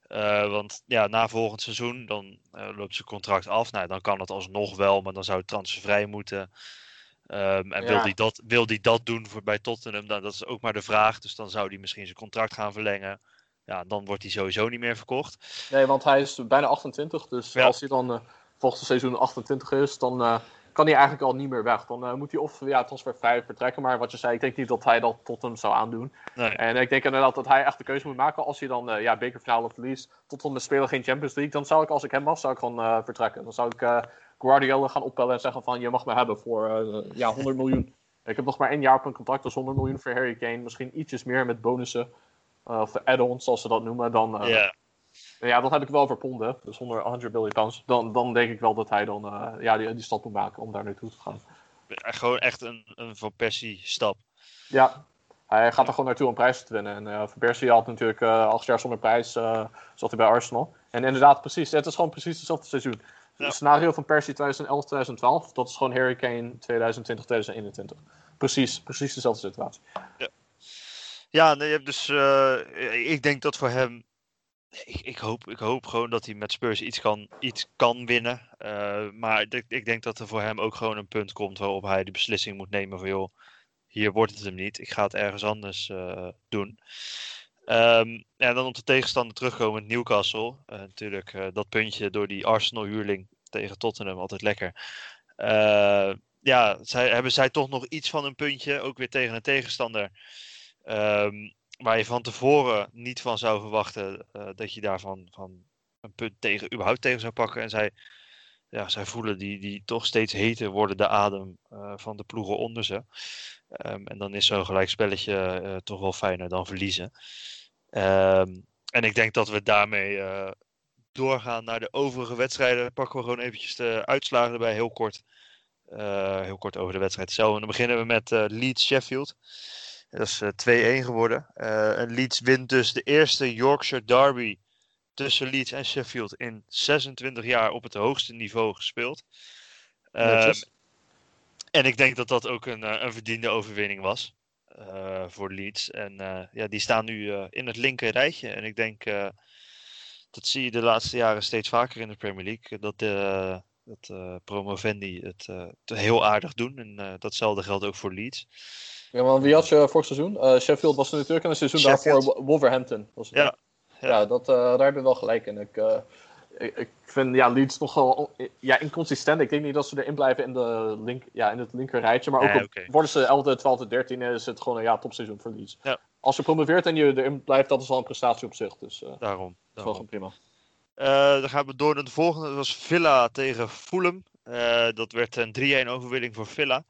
Eh, want ja, na volgend seizoen, dan eh, loopt zijn contract af. Nou, dan kan het alsnog wel, maar dan zou het transfervrij moeten. Ehm, en wil hij dat, wil die dat doen voor, bij Tottenham, dan, dat is ook maar de vraag. Dus dan zou hij misschien zijn contract gaan verlengen. Ja, dan wordt hij sowieso niet meer verkocht. Nee, want hij is bijna 28. Dus Ja. als hij dan eh volgend seizoen 28 is, dan eh, kan hij eigenlijk al niet meer weg. Dan eh, moet hij of ja, transfervrij vertrekken. Maar wat je zei, ik denk niet dat hij dat tot hem zou aandoen. Nee. En ik denk inderdaad dat hij echt de keuze moet maken. Als hij dan ja, bekerfinale verliest, tot dan de spelen geen Champions League. Dan zou ik, als ik hem was, zou ik gewoon vertrekken. Dan zou ik Guardiola gaan opbellen en zeggen van, je mag me hebben voor eh, ja, 100 miljoen. Ik heb nog maar één jaar op een contract, dus 100 miljoen voor Harry Kane. Misschien ietsjes meer met bonussen. eh, of add-ons, zoals ze dat noemen. Dan, eh, Ja, ja, dat heb ik wel verponden. Dus 100, 100 billion pounds. Dan, dan denk ik wel dat hij dan ja, die, die stap moet maken om daar naartoe te gaan. gewoon echt een, een Van Persie stap. Ja, hij gaat er gewoon naartoe om prijzen te winnen. En eh Van Persie had natuurlijk eh acht jaar zonder prijs, zat hij bij Arsenal. En inderdaad, precies, het is gewoon precies hetzelfde seizoen. Ja. Het scenario van Persie 2011-2012, dat is gewoon Harry Kane 2020-2021. Precies, precies dezelfde situatie. Ja, nee, je hebt dus. eh, ik denk dat voor hem. Ik, ik, hoop, ik hoop gewoon dat hij met Spurs iets kan, iets kan winnen. Eh, maar ik, ik denk dat er voor hem ook gewoon een punt komt waarop hij de beslissing moet nemen van joh, hier wordt het hem niet. Ik ga het ergens anders eh, doen. Ehm, en dan op de tegenstander terugkomen, Newcastle. Eh, natuurlijk eh, dat puntje door die Arsenal-huurling tegen Tottenham, altijd lekker. Eh, ja, zij, hebben zij toch nog iets van een puntje, ook weer tegen een tegenstander. Ehm, waar je van tevoren niet van zou verwachten dat je daarvan van een punt tegen, überhaupt tegen zou pakken. En zij, ja, zij voelen die, die toch steeds heter worden de adem van de ploegen onder ze. Ehm, en dan is zo'n gelijkspelletje toch wel fijner dan verliezen. Ehm, en ik denk dat we daarmee eh, doorgaan naar de overige wedstrijden. Pakken we gewoon eventjes de uitslagen erbij, heel kort. Eh, heel kort over de wedstrijd zelf. En dan beginnen we met eh, Leeds Sheffield. Dat is eh, 2-1 geworden. En Leeds wint dus de eerste Yorkshire Derby tussen Leeds en Sheffield in 26 jaar op het hoogste niveau gespeeld. Ehm, en ik denk dat dat ook een, een verdiende overwinning was eh, voor Leeds. En eh, ja, die staan nu eh, in het linker rijtje. En ik denk, eh, dat zie je de laatste jaren steeds vaker in de Premier League. Dat, eh dat eh, promovendi het, eh, het heel aardig doen. En eh, datzelfde geldt ook voor Leeds. Ja, maar wie had je vorig seizoen? Eh, Sheffield was er natuurlijk en een seizoen Sheffield. daarvoor Wo- Wolverhampton. Was het, Ja, ja. ja. dat, eh, daar hebben we wel gelijk in. Ik, eh, ik, vind ja, Leeds nogal ja, inconsistent. Ik denk niet dat ze erin blijven in, de link, ja, in het linker rijtje. Maar ook op- worden ze 11e, 12e, 13e is het gewoon een ja, topseizoen voor Leeds. Ja. Als je promoveert en je erin blijft, dat is al een prestatie op zich. Dus dat Daarom. is wel daarom. gewoon prima. Eh, dan gaan we door naar de volgende. Dat was Villa tegen Fulham. Eh, dat werd een 3-1 overwinning voor Villa.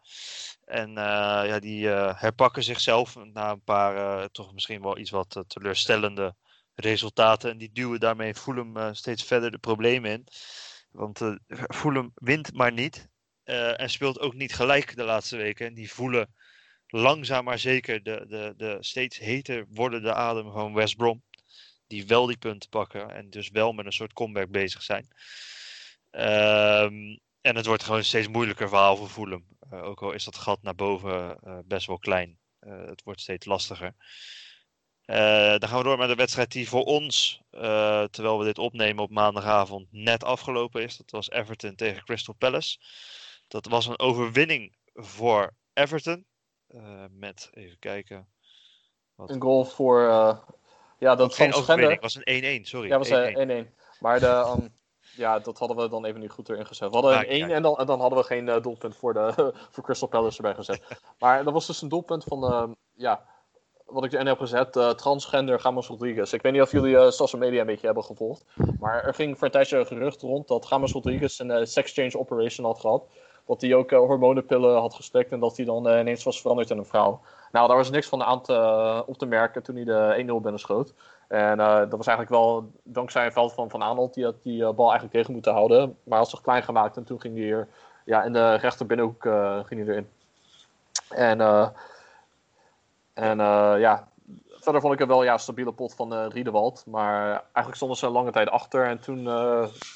En ja, die herpakken zichzelf na een paar toch misschien wel iets wat teleurstellende resultaten. En die duwen daarmee Fulham eh, steeds verder de problemen in. Want uh, Fulham wint maar niet. Uh, en speelt ook niet gelijk de laatste weken. Die voelen langzaam maar zeker de, de, de steeds heter wordende adem van West Brom. Die wel die punten pakken en dus wel met een soort comeback bezig zijn. Um, en het wordt gewoon een steeds moeilijker verhaal voor Fulham. Uh, ook al is dat gat naar boven uh, best wel klein. Uh, het wordt steeds lastiger. Dan gaan we door met de wedstrijd die voor ons, terwijl we dit opnemen op maandagavond, net afgelopen is. Dat was Everton tegen Crystal Palace. Dat was een overwinning voor Everton. met, even kijken. Wat... Een goal voor. ja, dat geen overwinning, was een 1-1, sorry. Ja, was 1-1. Maar de, um, ja, dat hadden we dan even niet goed erin gezet. We hadden een 1 en dan, en dan hadden we geen uh, doelpunt voor, de, voor Crystal Palace erbij gezet. maar dat was dus een doelpunt van, uh, ja, wat ik erin heb gezet, uh, transgender Gamos Rodriguez. Ik weet niet of jullie uh, social media een beetje hebben gevolgd. Maar er ging voor een tijdje gerucht rond dat Gamos Rodriguez een sex change operation had gehad. Dat hij ook hormonenpillen had geslikt en dat hij dan ineens was veranderd in een vrouw. Nou, daar was niks van aan te, op te merken toen hij de 1-0 binnen schoot. En uh, dat was eigenlijk wel dankzij een veld van Van Aanholt die had die uh, bal eigenlijk tegen moeten houden. Maar had zich klein gemaakt en toen ging hij hier ja, in de rechter binnenhoek uh, ging hij erin. En, en ja, verder vond ik het wel ja, een stabiele pot van Riedewald. Maar eigenlijk stonden ze een lange tijd achter en toen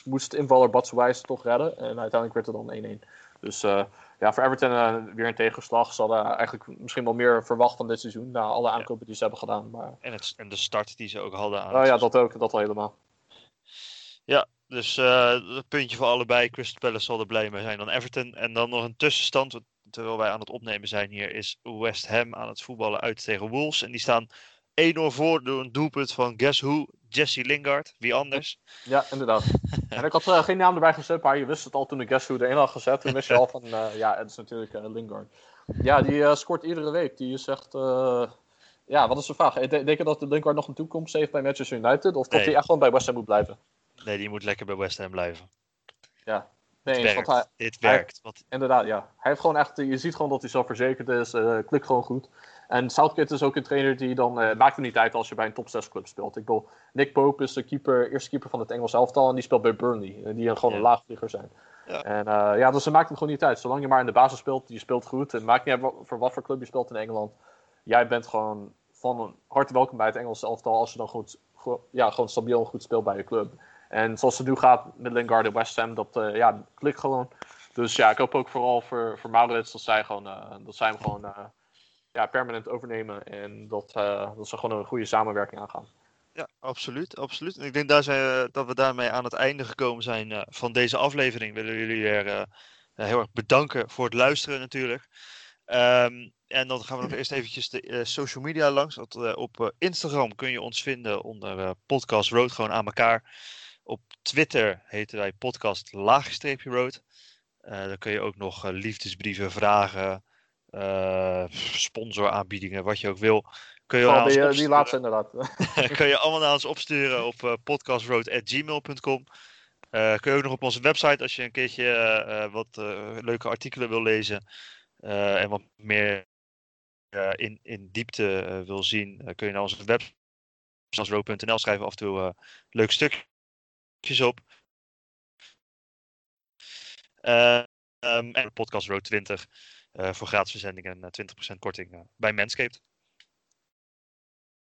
moest invaller Batshuayi toch redden. En uiteindelijk werd het dan 1-1. Dus ja, voor Everton uh, weer een tegenslag. Ze hadden eigenlijk misschien wel meer verwacht van dit seizoen. Na alle aankopen die ze hebben gedaan. Maar... En, het, en de start die ze ook hadden aan. Oh ja, dat ook. Dat al helemaal. Ja, dus uh, het puntje voor allebei. Crystal Palace zal er blij mee zijn dan Everton. En dan nog een tussenstand. Terwijl wij aan het opnemen zijn hier, is West Ham aan het voetballen uit tegen Wolves. En die staan 1-0 voor door een doelpunt van Guess Who? Jesse Lingard. Wie anders? Ja, inderdaad. en ik had uh, geen naam erbij gezet, maar je wist het al toen de Guess Who erin had gezet. Toen wist je al van, uh, ja, het is natuurlijk uh, Lingard. Ja, die scoort iedere week. Die is echt... ja, wat is de vraag? Denk je dat de Lingard nog een toekomst heeft bij Manchester United? Of dat hij echt gewoon bij West Ham moet blijven? Nee, die moet lekker bij West Ham blijven. Ja, Nee, het werkt. Hij, Dit werkt. Hij, inderdaad, ja. Hij heeft gewoon echt, je ziet gewoon dat hij zelfverzekerd is. Uh, klikt gewoon goed. En Southgate is ook een trainer die dan... Uh, maakt het niet uit als je bij een top 6 club speelt. Ik bedoel, Nick Pope is de keeper, eerste keeper van het Engels elftal. En die speelt bij Burnley. Eh, die gewoon een laagvlieger zijn. Ja. En uh, ja, dus het maakt het gewoon niet uit. Zolang je maar in de basis speelt, je speelt goed. Het maakt niet uit voor wat voor club je speelt in Engeland. Jij bent gewoon van harte welkom bij het Engels elftal. Als je dan goed, goed, ja, gewoon stabiel en goed speelt bij je club. En zoals het nu gaat met Lingard en West Ham, dat uh, ja, klikt gewoon. Dus ja, ik hoop ook vooral voor, voor dat zij, gewoon, dat zij hem gewoon ja, permanent overnemen. En dat, dat ze gewoon een goede samenwerking aangaan. Ja, absoluut, absoluut. En ik denk daar zijn, dat we daarmee aan het einde gekomen zijn van deze aflevering. Willen jullie weer heel erg bedanken voor het luisteren natuurlijk. Um, en dan gaan we nog eerst eventjes de social media langs. Op Instagram kun je ons vinden onder podcast Road gewoon aan elkaar. Op Twitter heten wij podcast laagstreepje road. dan kun je ook nog liefdesbrieven, vragen, uh, sponsoraanbiedingen, wat je ook wil. Kun je oh, die, die laatste inderdaad. kun je allemaal naar ons opsturen op podcastroad.gmail.com. Uh, kun je ook nog op onze website als je een keertje wat leuke artikelen wil lezen en wat meer in, in diepte wil zien, kun je naar onze website podcastroad.nl schrijven af en toe leuke stukjes op. Um, en podcast Road 20 uh, voor gratis verzendingen en 20% korting uh, bij Manscaped.